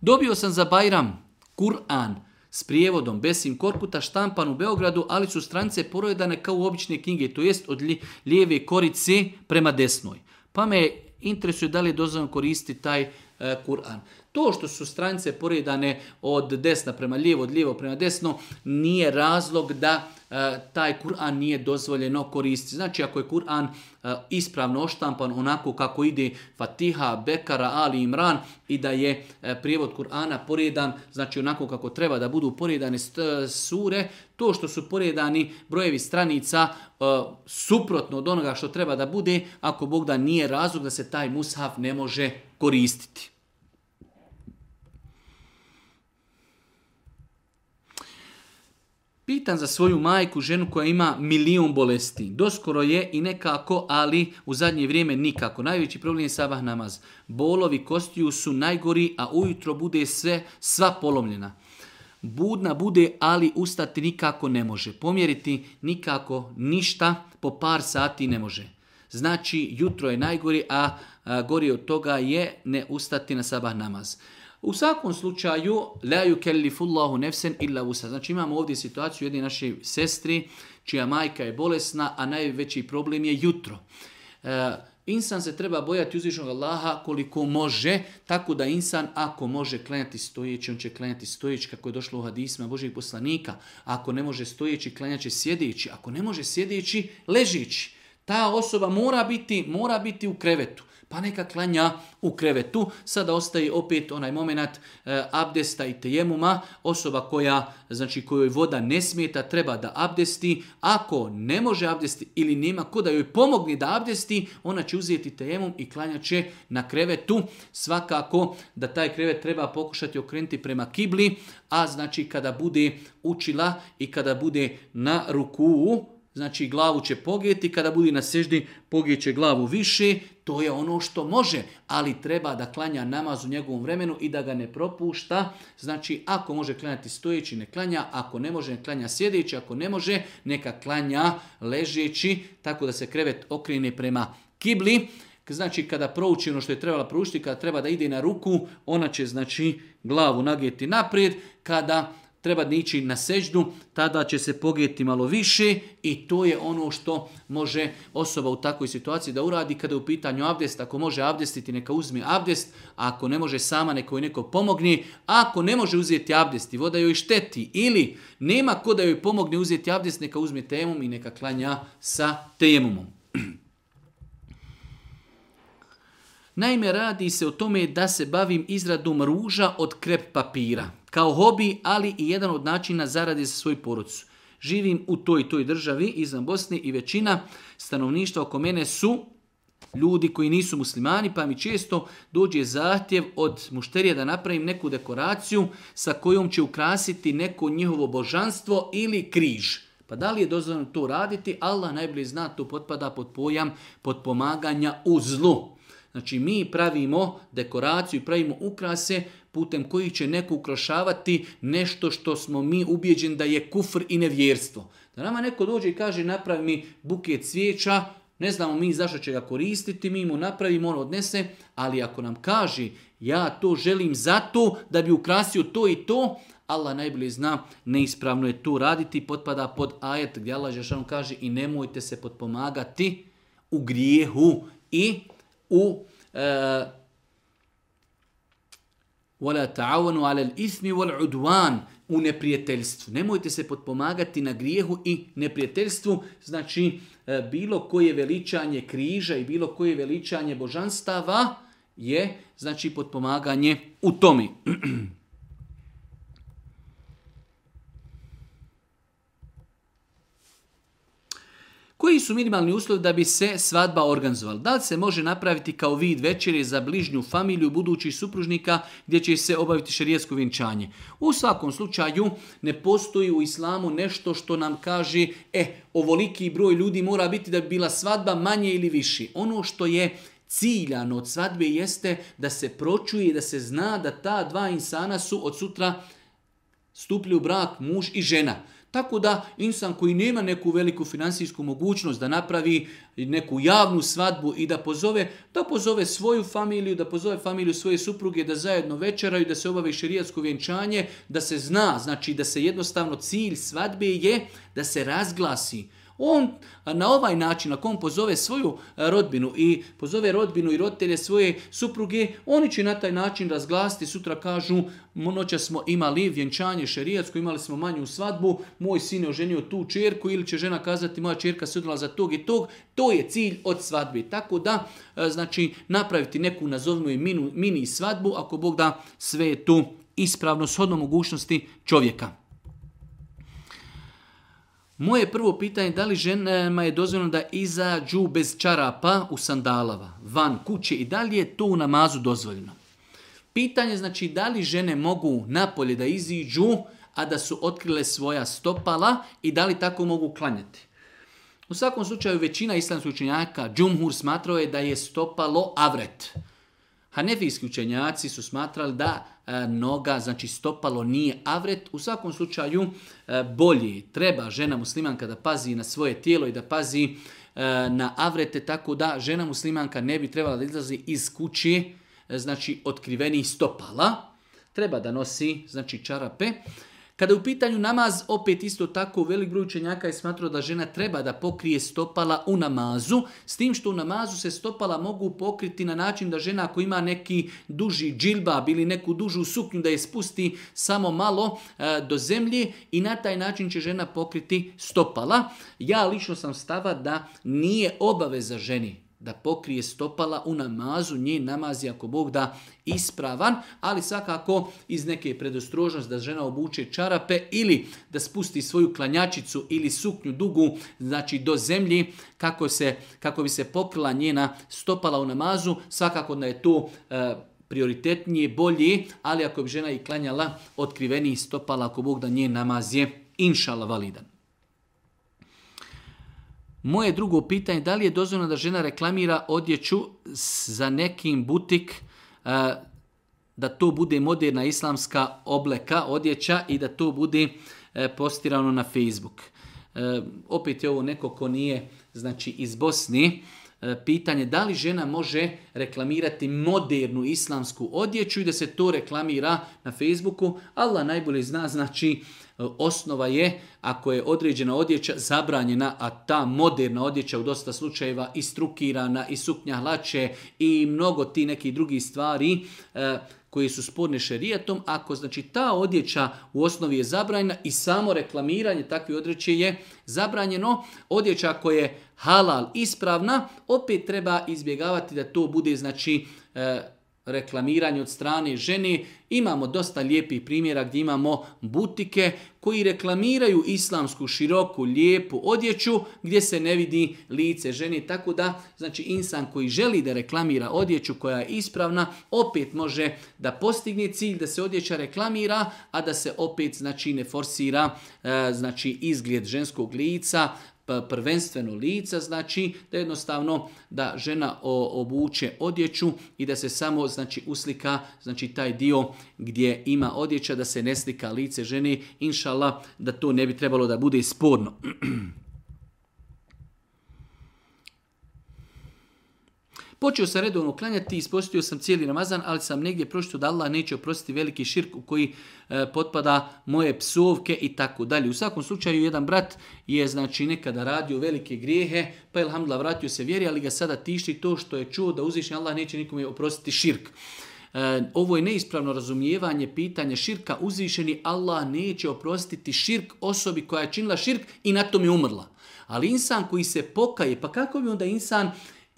Dobio sam za Bajram Kur'an, s prijevodom Besim Korkuta štampan u Beogradu, ali su stranice porojedane kao u obične knjige, to jest od lijeve korice prema desnoj. Pa me interesuje da li je dozvan koristi taj e, Kur'an. To što su stranice poredane od desna prema lijevo, od lijevo prema desno, nije razlog da e, taj Kur'an nije dozvoljeno koristiti. Znači, ako je Kur'an e, ispravno oštampan onako kako ide Fatiha, Bekara, Ali, Imran i da je e, prijevod Kur'ana poredan, znači onako kako treba da budu poredane sure, to što su poredani brojevi stranica suprotno od onoga što treba da bude, ako Bog da nije razlog da se taj mushaf ne može koristiti. Pitan za svoju majku, ženu koja ima milijun bolesti. Doskoro je i nekako, ali u zadnje vrijeme nikako. Najveći problem je sabah namaz. Bolovi kostiju su najgori, a ujutro bude sve, sva polomljena. Budna bude, ali ustati nikako ne može. Pomjeriti nikako ništa, po par sati ne može. Znači, jutro je najgori, a, a gori od toga je ne ustati na sabah namaz. U svakom slučaju, la yukellifu Allahu nefsen illa vusa. Znači imamo ovdje situaciju jedne naše sestri, čija majka je bolesna, a najveći problem je jutro. E, insan se treba bojati uzvišnog Allaha koliko može, tako da insan ako može klenjati stojeći, on će klanjati stojeći kako je došlo u hadisma Božih poslanika. Ako ne može stojeći, klanjat će sjedeći. Ako ne može sjedeći, ležići. Ta osoba mora biti, mora biti u krevetu pa neka klanja u krevetu. Sada ostaje opet onaj moment eh, abdesta i tejemuma, osoba koja, znači kojoj voda ne smeta, treba da abdesti. Ako ne može abdesti ili nema ko da joj pomogne da abdesti, ona će uzeti tejemum i klanja će na krevetu. Svakako da taj krevet treba pokušati okrenuti prema kibli, a znači kada bude učila i kada bude na ruku Znači glavu će pogijeti, kada budi na seždi će glavu više, to je ono što može, ali treba da klanja namaz u njegovom vremenu i da ga ne propušta. Znači ako može klanjati stojeći, ne klanja, ako ne može, ne klanja sjedeći, ako ne može, neka klanja ležeći, tako da se krevet okrene prema kibli. Znači kada prouči ono što je trebala proučiti, kada treba da ide na ruku, ona će znači glavu nagijeti naprijed, kada treba ići na seđdu, tada će se pogijeti malo više i to je ono što može osoba u takvoj situaciji da uradi kada je u pitanju abdest. Ako može abdestiti, neka uzme abdest, ako ne može sama, neka joj neko pomogni. ako ne može uzeti abdest i voda joj šteti ili nema ko da joj pomogne uzeti abdest, neka uzme temom i neka klanja sa temumom. Naime, radi se o tome da se bavim izradom ruža od krep papira kao hobi, ali i jedan od načina zarade za svoju porodcu. Živim u toj toj državi, izvan Bosne i većina stanovništva oko mene su ljudi koji nisu muslimani, pa mi često dođe zahtjev od mušterija da napravim neku dekoraciju sa kojom će ukrasiti neko njihovo božanstvo ili križ. Pa da li je dozvoljeno to raditi? Allah najbolje zna, to potpada pod pojam pomaganja u zlu. Znači mi pravimo dekoraciju, pravimo ukrase putem kojih će neko ukrošavati nešto što smo mi ubjeđeni da je kufr i nevjerstvo. Da nama neko dođe i kaže napravi mi buket cvijeća, ne znamo mi zašto će ga koristiti, mi mu napravimo, on odnese, ali ako nam kaže ja to želim zato da bi ukrasio to i to, Allah najbolje zna, neispravno je to raditi, potpada pod ajet gdje Allah Žešanu kaže i nemojte se potpomagati u grijehu i u e, ismi U neprijateljstvu. Nemojte se potpomagati na grijehu i neprijateljstvu. Znači, e, bilo koje veličanje križa i bilo koje veličanje božanstava je, znači, potpomaganje u tome. Koji su minimalni uslovi da bi se svadba organizovala? Da li se može napraviti kao vid večere za bližnju familiju budućih supružnika gdje će se obaviti šerijetsko vjenčanje? U svakom slučaju ne postoji u islamu nešto što nam kaže e, ovoliki broj ljudi mora biti da bi bila svadba manje ili viši. Ono što je ciljano od svadbe jeste da se pročuje i da se zna da ta dva insana su od sutra stupili u brak muž i žena. Tako da insan koji nema neku veliku financijsku mogućnost da napravi neku javnu svadbu i da pozove, da pozove svoju familiju, da pozove familiju svoje supruge, da zajedno večeraju, da se obave šerijatsko vjenčanje, da se zna, znači da se jednostavno cilj svadbe je da se razglasi on na ovaj način, ako on pozove svoju e, rodbinu i pozove rodbinu i roditelje svoje supruge, oni će na taj način razglasiti, sutra kažu, noća smo imali vjenčanje šerijatsko, imali smo manju svadbu, moj sin je oženio tu čerku ili će žena kazati moja čerka se za tog i tog, to je cilj od svadbe. Tako da, e, znači, napraviti neku, nazovimo je mini svadbu, ako Bog da sve je tu ispravno, shodno mogućnosti čovjeka. Moje prvo pitanje da li ženama je dozvoljeno da izađu bez čarapa u sandalava, van kuće i da li je to u namazu dozvoljeno? Pitanje znači da li žene mogu napolje da iziđu, a da su otkrile svoja stopala i da li tako mogu klanjati. U svakom slučaju većina islamskih učenjaka džumhur smatrao je da je stopalo avret. Hanefijski učenjaci su smatrali da E, noga, znači stopalo nije avret. U svakom slučaju e, bolje treba žena muslimanka da pazi na svoje tijelo i da pazi e, na avrete, tako da žena muslimanka ne bi trebala da izlazi iz kući, znači otkrivenih stopala. Treba da nosi znači čarape, kada je u pitanju namaz, opet isto tako velik broj učenjaka je smatrao da žena treba da pokrije stopala u namazu, s tim što u namazu se stopala mogu pokriti na način da žena ako ima neki duži džilbab ili neku dužu suknju da je spusti samo malo e, do zemlje i na taj način će žena pokriti stopala. Ja lično sam stava da nije obaveza ženi da pokrije stopala u namazu, nje namaz je ako Bog da ispravan, ali svakako iz neke predostrožnosti da žena obuče čarape ili da spusti svoju klanjačicu ili suknju dugu, znači do zemlji, kako, se, kako bi se pokrila njena stopala u namazu, svakako da je to e, prioritetnije, bolje, ali ako bi žena i klanjala otkriveniji stopala, ako Bog da nje namaz je inšala validan. Moje drugo pitanje, da li je dozvoljeno da žena reklamira odjeću za nekim butik, e, da to bude moderna islamska obleka, odjeća i da to bude e, postirano na Facebook. E, opet je ovo neko ko nije znači iz Bosni, E, pitanje da li žena može reklamirati modernu islamsku odjeću i da se to reklamira na Facebooku. Allah najbolje zna, znači e, osnova je ako je određena odjeća zabranjena, a ta moderna odjeća u dosta slučajeva istrukirana i suknja hlače, i mnogo ti nekih drugih stvari, e, koje su sporne šerijatom, ako znači ta odjeća u osnovi je zabranjena i samo reklamiranje takve odjeće je zabranjeno, odjeća koja je halal ispravna, opet treba izbjegavati da to bude znači e, reklamiranju od strane žene. Imamo dosta lijepih primjera gdje imamo butike koji reklamiraju islamsku široku lijepu odjeću gdje se ne vidi lice žene. Tako da znači insan koji želi da reklamira odjeću koja je ispravna opet može da postigne cilj da se odjeća reklamira, a da se opet znači ne forsira e, znači izgled ženskog lica, prvenstveno lica, znači da jednostavno da žena obuče odjeću i da se samo znači uslika znači taj dio gdje ima odjeća da se ne slika lice žene, inšala da to ne bi trebalo da bude sporno. Počeo sam redovno klanjati, ispostio sam cijeli namazan, ali sam negdje prošao da Allah neće oprostiti veliki širk u koji e, potpada moje psovke i tako dalje. U svakom slučaju jedan brat je znači nekada radio velike grijehe, pa Elhamdula vratio se vjeri, ali ga sada tišti to što je čuo da uzvišnji Allah neće nikome oprostiti širk. E, ovo je neispravno razumijevanje pitanja širka. Uzvišeni Allah neće oprostiti širk osobi koja je činila širk i na je umrla. Ali insan koji se pokaje, pa kako bi onda insan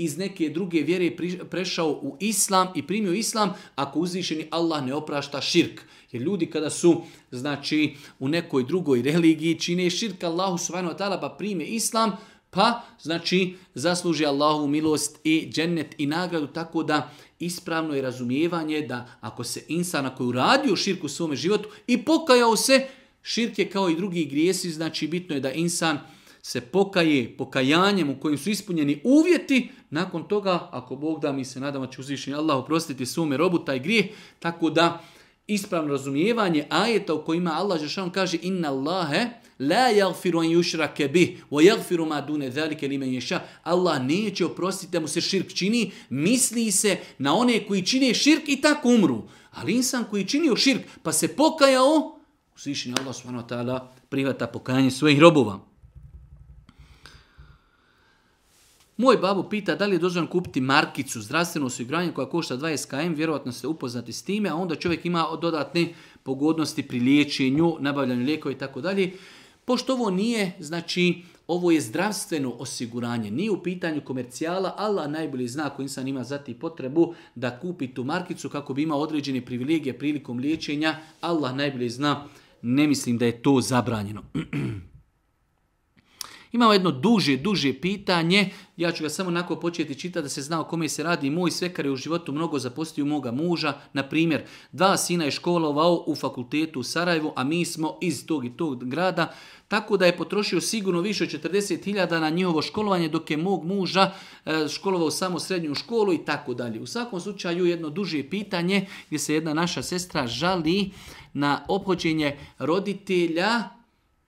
iz neke druge vjere prešao u islam i primio islam ako uzvišeni Allah ne oprašta širk. Jer ljudi kada su znači u nekoj drugoj religiji čine širk Allahu subhanahu wa ta'ala pa prime islam pa znači zasluži Allahu milost i džennet i nagradu tako da ispravno je razumijevanje da ako se insan koji uradio širku u svome životu i pokajao se, širk je kao i drugi grijesi, znači bitno je da insan se pokaje pokajanjem u kojim su ispunjeni uvjeti, nakon toga, ako Bog da, mi se nadamo će uzvišenje Allah oprostiti svome robu taj grijeh, tako da ispravno razumijevanje ajeta u kojima Allah Žešan kaže inna Allahe la yaghfiru an yushraka bih wa yaghfiru ma dun zalika yasha. Allah neće oprostiti da mu se širk čini, misli se na one koji čine širk i tako umru. Ali insan koji čini širk pa se pokajao, uzvišenje Allah subhanahu wa ta'ala prihvata pokajanje svojih robova. Moj babu pita da li je dozvan kupiti markicu zdravstveno osiguranje koja košta 20 km, vjerojatno ste upoznati s time, a onda čovjek ima dodatne pogodnosti pri liječenju, nabavljanju lijekova i tako dalje. Pošto ovo nije, znači, ovo je zdravstveno osiguranje, nije u pitanju komercijala, Allah najbolji zna koji insan ima za potrebu da kupi tu markicu kako bi imao određene privilegije prilikom liječenja, Allah najbolje zna, ne mislim da je to zabranjeno. Imamo jedno duže, duže pitanje, ja ću ga samo onako početi čitati da se zna o kome se radi. Moj svekar je u životu mnogo zapostio moga muža, na primjer, dva sina je školovao u fakultetu u Sarajevu, a mi smo iz tog i tog grada, tako da je potrošio sigurno više od 40.000 na njihovo školovanje, dok je mog muža e, školovao samo srednju školu i tako dalje. U svakom slučaju jedno duže pitanje gdje se jedna naša sestra žali na obhođenje roditelja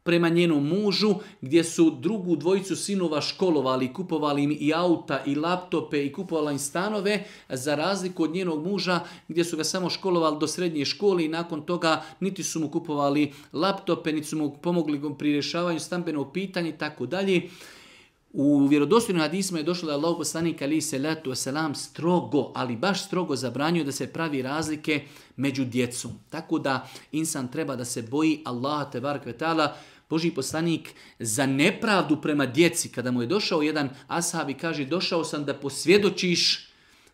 prema njenom mužu gdje su drugu dvojicu sinova školovali, kupovali im i auta i laptope i kupovali im stanove za razliku od njenog muža gdje su ga samo školovali do srednje škole i nakon toga niti su mu kupovali laptope, niti su mu pomogli pri rješavanju stambenog pitanja i tako dalje. U vjerodostojnom hadisma je došlo da Allah poslanik ali se letu selam strogo, ali baš strogo zabranjuje da se pravi razlike među djecom. Tako da insan treba da se boji Allaha te bar Boži poslanik za nepravdu prema djeci, kada mu je došao jedan ashab i kaže došao sam da posvjedočiš,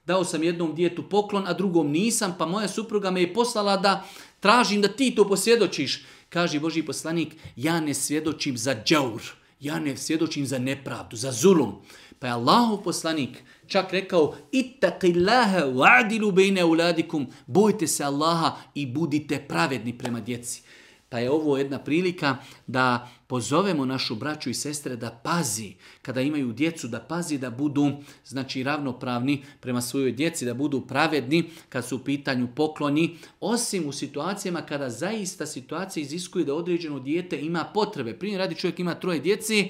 dao sam jednom djetu poklon, a drugom nisam, pa moja supruga me je poslala da tražim da ti to posvjedočiš. Kaže Boži poslanik, ja ne svjedočim za džaur, ja ne svjedočim za nepravdu, za zulum. Pa je Allahov poslanik čak rekao ittaqillaha wa'dilu bejne uladikum, bojte se Allaha i budite pravedni prema djeci. Pa je ovo jedna prilika da pozovemo našu braću i sestre da pazi kada imaju djecu, da pazi da budu znači ravnopravni prema svojoj djeci, da budu pravedni kad su u pitanju pokloni, osim u situacijama kada zaista situacija iziskuje da određeno dijete ima potrebe. Primjer radi čovjek ima troje djeci,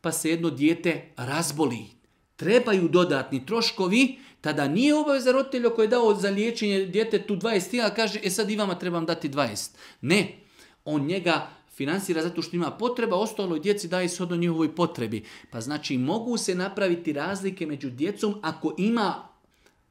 pa se jedno dijete razboli. Trebaju dodatni troškovi, tada nije obaveza roditelja koji je dao za liječenje tu 20 tijela, kaže, e sad i vama trebam dati 20. Ne, on njega financira zato što ima potreba, i djeci daje shodno njihovoj potrebi. Pa znači mogu se napraviti razlike među djecom ako ima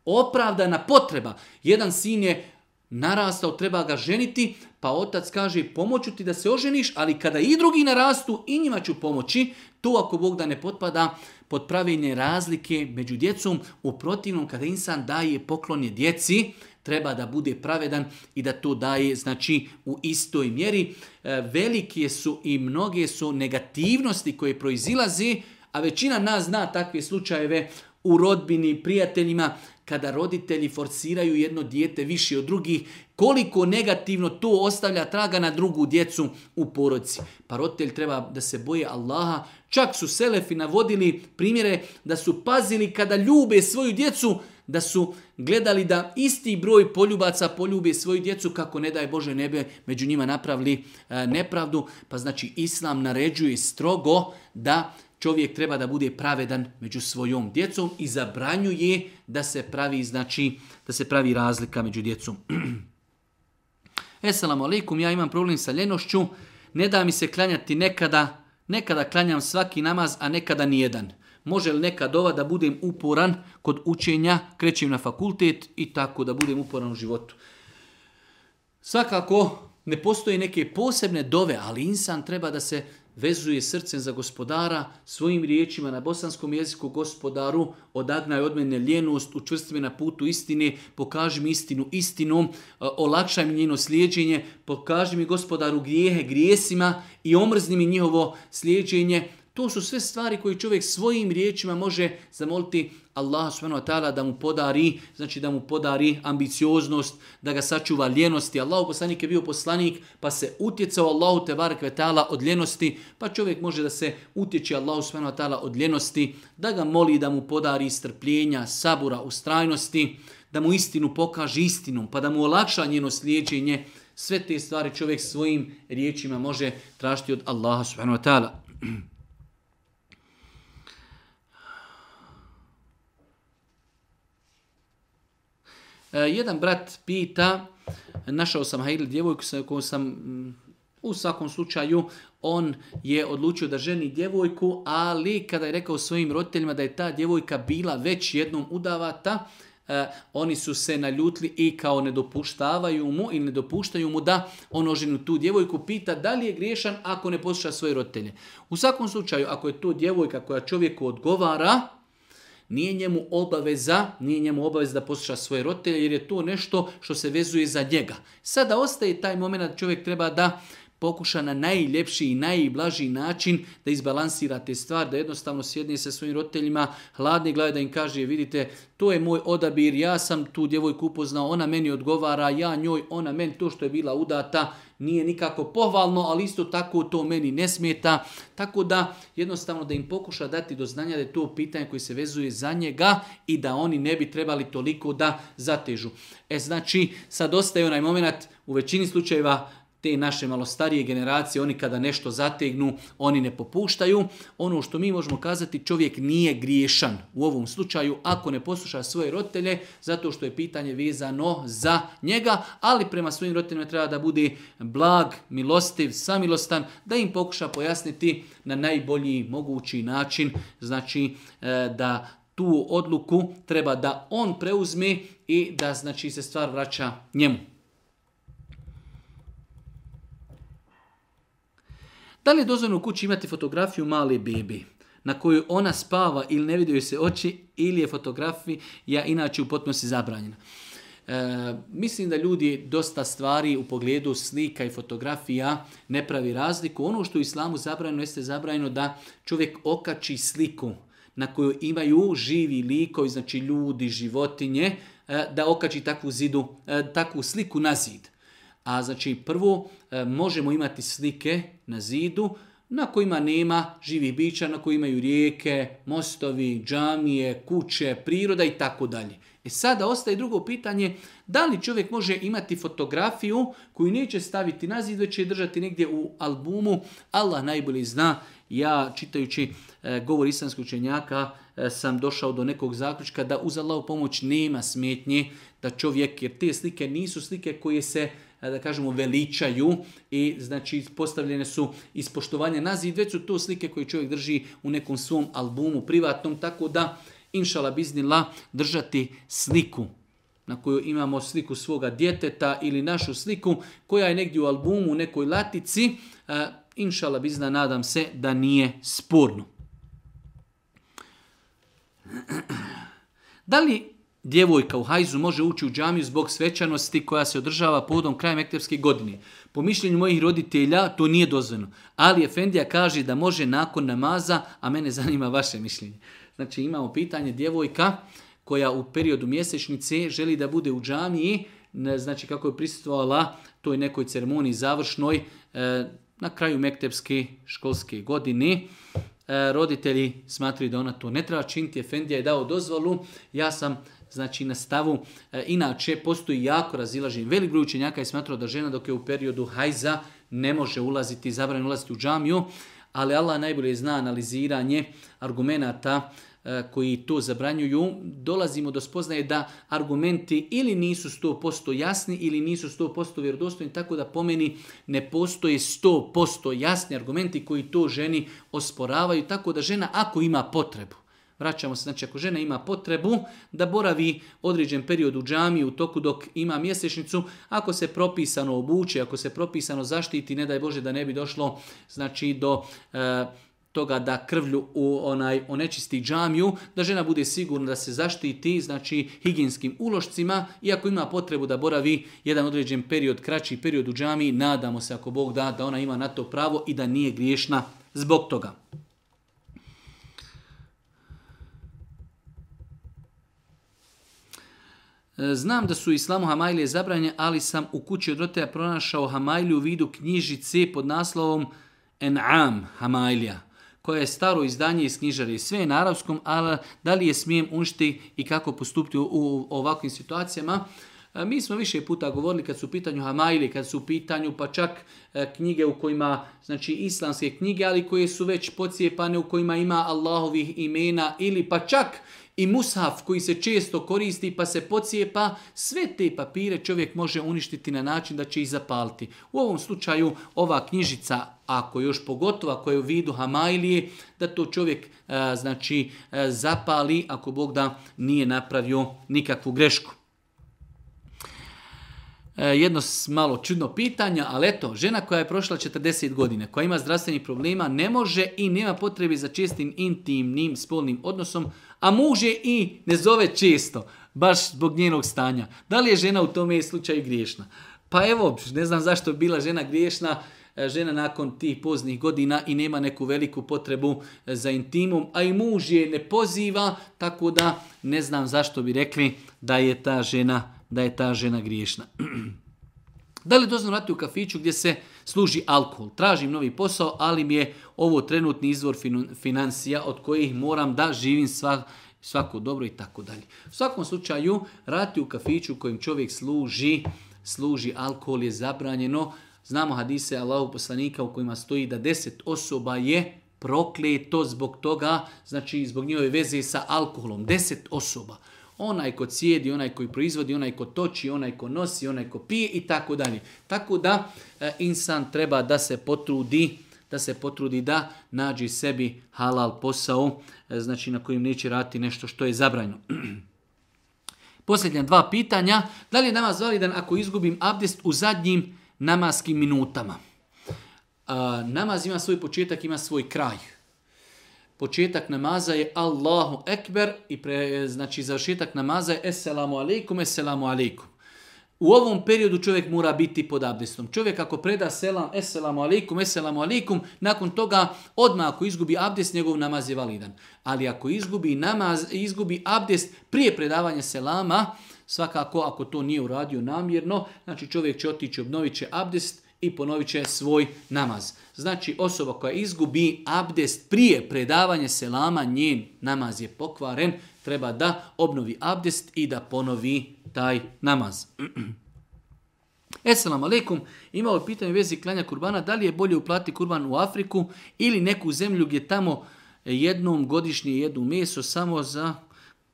opravdana potreba. Jedan sin je narastao, treba ga ženiti, pa otac kaže, pomoću ti da se oženiš, ali kada i drugi narastu, i njima ću pomoći. To ako Bog da ne potpada pod pravilne razlike među djecom, u protivnom kada insan daje poklonje djeci, treba da bude pravedan i da to daje znači u istoj mjeri. E, velike su i mnoge su negativnosti koje proizilazi, a većina nas zna takve slučajeve u rodbini, prijateljima, kada roditelji forsiraju jedno dijete više od drugih, koliko negativno to ostavlja traga na drugu djecu u porodci. Pa roditelj treba da se boje Allaha. Čak su selefi navodili primjere da su pazili kada ljube svoju djecu, da su gledali da isti broj poljubaca poljube svoju djecu kako ne daj Bože nebe među njima napravili e, nepravdu. Pa znači Islam naređuje strogo da čovjek treba da bude pravedan među svojom djecom i zabranjuje da se pravi, znači, da se pravi razlika među djecom. Assalamu alaikum, ja imam problem sa ljenošću, ne da mi se klanjati nekada, nekada klanjam svaki namaz, a nekada nijedan. Može li nekad ova da budem uporan kod učenja, krećem na fakultet i tako da budem uporan u životu. Svakako, ne postoje neke posebne dove, ali insan treba da se vezuje srcem za gospodara, svojim riječima na bosanskom jeziku gospodaru, odagnaj od mene ljenost, učvrsti me na putu istine, pokaži mi istinu istinom, e, olakšaj mi njeno slijedženje, pokaži mi gospodaru grijehe grijesima i omrzni mi njihovo slijedženje. To su sve stvari koje čovjek svojim riječima može zamoliti Allah subhanahu wa da mu podari, znači da mu podari ambicioznost, da ga sačuva ljenosti. Allahu poslanik je bio poslanik, pa se utjecao Allahu te barek od ljenosti, pa čovjek može da se utječe Allahu subhanahu wa od ljenosti, da ga moli da mu podari strpljenja, sabura, ustrajnosti, da mu istinu pokaže istinom, pa da mu olakša njeno sliječenje. Sve te stvari čovjek svojim riječima može tražiti od Allaha subhanahu wa E, jedan brat pita, našao sam Hajdel djevojku kojom sam mm, u svakom slučaju on je odlučio da ženi djevojku, ali kada je rekao svojim roditeljima da je ta djevojka bila već jednom udavata, e, oni su se naljutli i kao ne dopuštavaju mu i ne dopuštaju mu da on oženu tu djevojku pita da li je griješan ako ne posluša svoje roditelje. U svakom slučaju, ako je to djevojka koja čovjeku odgovara, nije njemu obaveza, nije njemu obaveza da posluša svoje roditelje jer je to nešto što se vezuje za njega. Sada ostaje taj moment da čovjek treba da pokuša na najljepši i najblaži način da izbalansira te da jednostavno sjedne sa svojim roditeljima, hladni gleda da im kaže, vidite, to je moj odabir, ja sam tu djevojku upoznao, ona meni odgovara, ja njoj, ona meni, to što je bila udata, nije nikako pohvalno, ali isto tako to meni ne smeta. Tako da jednostavno da im pokuša dati do znanja da je to pitanje koje se vezuje za njega i da oni ne bi trebali toliko da zatežu. E znači, sad ostaje onaj moment, u većini slučajeva te naše malo starije generacije, oni kada nešto zategnu, oni ne popuštaju. Ono što mi možemo kazati, čovjek nije griješan u ovom slučaju ako ne posluša svoje roditelje, zato što je pitanje vezano za njega, ali prema svojim roditeljima treba da bude blag, milostiv, samilostan, da im pokuša pojasniti na najbolji mogući način, znači e, da tu odluku treba da on preuzme i da znači se stvar vraća njemu. Da li je dozvoljno u kući imati fotografiju male bebe na kojoj ona spava ili ne vidi se oči ili je fotografija inače u potpunosti zabranjena? E, mislim da ljudi dosta stvari u pogledu slika i fotografija ne pravi razliku. Ono što u islamu zabranjeno jeste zabranjeno da čovjek okači sliku na kojoj imaju živi likovi, znači ljudi, životinje, e, da okači takvu, zidu, e, takvu sliku na zid. A znači prvo e, možemo imati slike na zidu na kojima nema živih bića, na kojima imaju rijeke, mostovi, džamije, kuće, priroda i tako dalje. E sada ostaje drugo pitanje, da li čovjek može imati fotografiju koju neće staviti na zid, već će držati negdje u albumu. Allah najbolje zna, ja čitajući e, govor islamskog učenjaka e, sam došao do nekog zaključka da uz pomoć nema smetnje da čovjek, jer te slike nisu slike koje se da kažemo, veličaju i znači postavljene su ispoštovanje naziv. Već su to slike koje čovjek drži u nekom svom albumu privatnom, tako da inšala biznila držati sliku na koju imamo sliku svoga djeteta ili našu sliku koja je negdje u albumu, u nekoj latici, inšala bizna nadam se da nije sporno. Da li djevojka u hajzu može ući u džamiju zbog svećanosti koja se održava povodom kraja mektepske godine. Po mišljenju mojih roditelja to nije dozveno, ali Efendija kaže da može nakon namaza, a mene zanima vaše mišljenje. Znači imamo pitanje djevojka koja u periodu mjesečnice želi da bude u džamiji, znači kako je prisustvovala toj nekoj ceremoniji završnoj e, na kraju mektepske školske godine. E, roditelji smatraju da ona to ne treba činiti, Efendija je dao dozvolu, ja sam znači na stavu. E, inače, postoji jako razilažen, Velik broj učenjaka je smatrao da žena dok je u periodu hajza ne može ulaziti, zabranjeno ulaziti u džamiju, ali Allah najbolje zna analiziranje argumenata e, koji to zabranjuju, dolazimo do spoznaje da argumenti ili nisu 100% jasni ili nisu 100% vjerodostojni, tako da pomeni ne postoje 100% jasni argumenti koji to ženi osporavaju, tako da žena ako ima potrebu Vraćamo se, znači ako žena ima potrebu da boravi određen period u džami u toku dok ima mjesečnicu, ako se propisano obuče, ako se propisano zaštiti, ne daj Bože da ne bi došlo znači do e, toga da krvlju u onaj onečisti džamiju, da žena bude sigurna da se zaštiti znači higijenskim ulošcima i ako ima potrebu da boravi jedan određen period, kraći period u džamiji, nadamo se ako Bog da da ona ima na to pravo i da nije griješna zbog toga. E, znam da su islamu Hamajlije zabranje, ali sam u kući od roteja pronašao Hamajliju u vidu knjižice pod naslovom En'am Hamajlija, koja je staro izdanje iz knjižare. Sve je na arapskom, ali da li je smijem unšti i kako postupiti u ovakvim situacijama? E, mi smo više puta govorili kad su u pitanju Hamajli, kad su u pitanju pa čak e, knjige u kojima, znači islamske knjige, ali koje su već pocijepane, u kojima ima Allahovih imena ili pa čak i mushaf koji se često koristi pa se pocijepa, sve te papire čovjek može uništiti na način da će ih zapaliti. U ovom slučaju ova knjižica, ako još pogotovo ako je u vidu Hamailije, da to čovjek e, znači e, zapali ako Bog da nije napravio nikakvu grešku e, jedno malo čudno pitanje, ali eto, žena koja je prošla 40 godina, koja ima zdravstvenih problema, ne može i nema potrebe za čestim intimnim spolnim odnosom, a muž je i ne zove često, baš zbog njenog stanja. Da li je žena u tome slučaju griješna? Pa evo, ne znam zašto je bila žena griješna, e, žena nakon tih poznih godina i nema neku veliku potrebu e, za intimom, a i muž je ne poziva, tako da ne znam zašto bi rekli da je ta žena, da je ta žena griješna. da li je u kafiću gdje se služi alkohol. Tražim novi posao, ali mi je ovo trenutni izvor financija od kojih moram da živim svako dobro i tako dalje. U svakom slučaju, rati u kafiću u kojem čovjek služi, služi alkohol je zabranjeno. Znamo hadise Allahu poslanika u kojima stoji da deset osoba je prokleto zbog toga, znači zbog njihove veze sa alkoholom. Deset osoba. Onaj ko cijedi, onaj koji proizvodi, onaj ko toči, onaj ko nosi, onaj ko pije i tako dalje. Tako da e, insan treba da se potrudi da se potrudi da nađe sebi halal posao, e, znači na kojim neće raditi nešto što je zabranjeno. Posljednja dva pitanja. Da li je namaz validan ako izgubim abdest u zadnjim namaskim minutama? namaz ima svoj početak, ima svoj kraj. Početak namaza je Allahu Ekber i pre, znači završetak namaza je Esselamu alaikum, Esselamu alaikum. U ovom periodu čovjek mora biti pod abdestom. Čovjek ako preda selam, eselamu alaikum, eselamu alaikum, nakon toga odmah ako izgubi abdest, njegov namaz je validan. Ali ako izgubi, namaz, izgubi abdest prije predavanja selama, svakako ako to nije uradio namjerno, znači čovjek će otići, obnovit će abdest, i ponovit će svoj namaz. Znači osoba koja izgubi abdest prije predavanja selama, njen namaz je pokvaren, treba da obnovi abdest i da ponovi taj namaz. Esselamu alaikum, imao je pitanje u vezi klanja kurbana, da li je bolje uplati kurban u Afriku ili neku zemlju gdje tamo jednom godišnje jedu meso samo za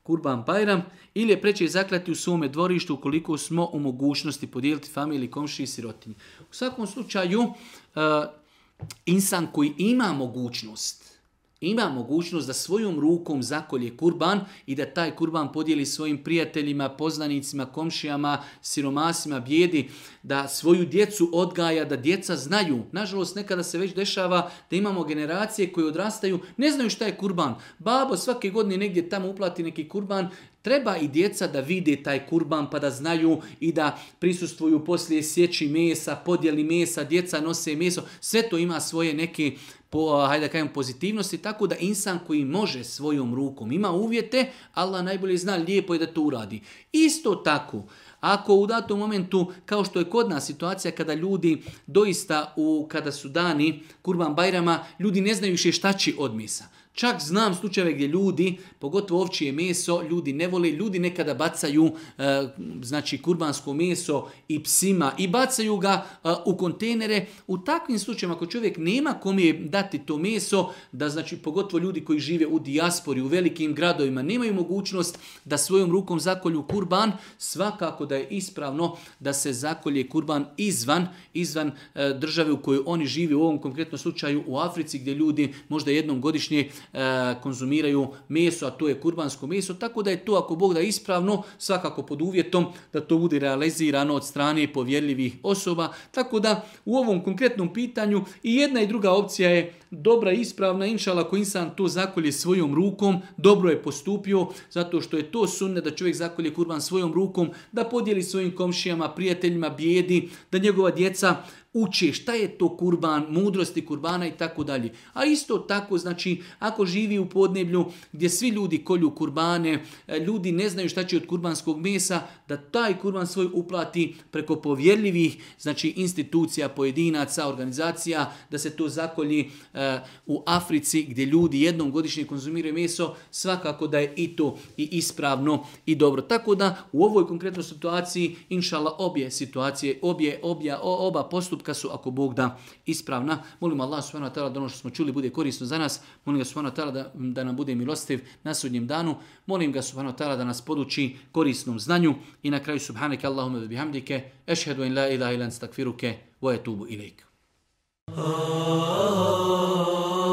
Kurban Bajram ili je preće zaklati u svome dvorištu ukoliko smo u mogućnosti podijeliti familiji, komši i sirotinji. U svakom slučaju, eh, insan koji ima mogućnost ima mogućnost da svojom rukom zakolje kurban i da taj kurban podijeli svojim prijateljima, poznanicima, komšijama, siromasima, bijedi, da svoju djecu odgaja, da djeca znaju. Nažalost, nekada se već dešava da imamo generacije koje odrastaju, ne znaju šta je kurban. Babo svake godine negdje tamo uplati neki kurban, Treba i djeca da vide taj kurban pa da znaju i da prisustvuju poslije sjeći mesa, podjeli mesa, djeca nose meso. Sve to ima svoje neke po, hajde pozitivnosti, tako da insan koji može svojom rukom, ima uvjete, Allah najbolje zna, lijepo je da to uradi. Isto tako, ako u datom momentu, kao što je kod nas situacija kada ljudi doista, u, kada su dani Kurban Bajrama, ljudi ne znaju više šta će od Čak znam slučajeve gdje ljudi, pogotovo ovčije meso, ljudi ne vole, ljudi nekada bacaju e, znači kurbansko meso i psima i bacaju ga e, u kontejnere. U takvim slučajevima ako čovjek nema kom je dati to meso, da znači pogotovo ljudi koji žive u dijaspori, u velikim gradovima, nemaju mogućnost da svojom rukom zakolju kurban, svakako da je ispravno da se zakolje kurban izvan, izvan e, države u kojoj oni žive, u ovom konkretnom slučaju u Africi gdje ljudi možda jednom godišnje E, konzumiraju meso, a to je kurbansko meso, tako da je to ako Bog da ispravno, svakako pod uvjetom da to bude realizirano od strane povjerljivih osoba, tako da u ovom konkretnom pitanju i jedna i druga opcija je dobra i ispravna, inšala ako insan to zakolje svojom rukom, dobro je postupio, zato što je to sunne da čovjek zakolje kurban svojom rukom, da podijeli svojim komšijama, prijateljima, bijedi, da njegova djeca uče šta je to kurban, mudrosti kurbana i tako dalje. A isto tako, znači, ako živi u podneblju gdje svi ljudi kolju kurbane, e, ljudi ne znaju šta će od kurbanskog mesa, da taj kurban svoj uplati preko povjerljivih, znači, institucija, pojedinaca, organizacija, da se to zakolji e, u Africi gdje ljudi jednom godišnje konzumiraju meso, svakako da je i to i ispravno i dobro. Tako da u ovoj konkretnoj situaciji, inšala, obje situacije, obje, obja, oba postupka postupka su, ako Bog da, ispravna. Molim Allah subhanahu wa ta'ala da ono što smo čuli bude korisno za nas. Molim ga subhanahu wa ta'ala da, da nam bude milostiv na sudnjem danu. Molim ga subhanahu wa ta'ala da nas poduči korisnom znanju. I na kraju subhanaka Allahume bihamdike. Ešhedu in la ilaha ilan stakfiruke. Wa etubu ilaik. Ah.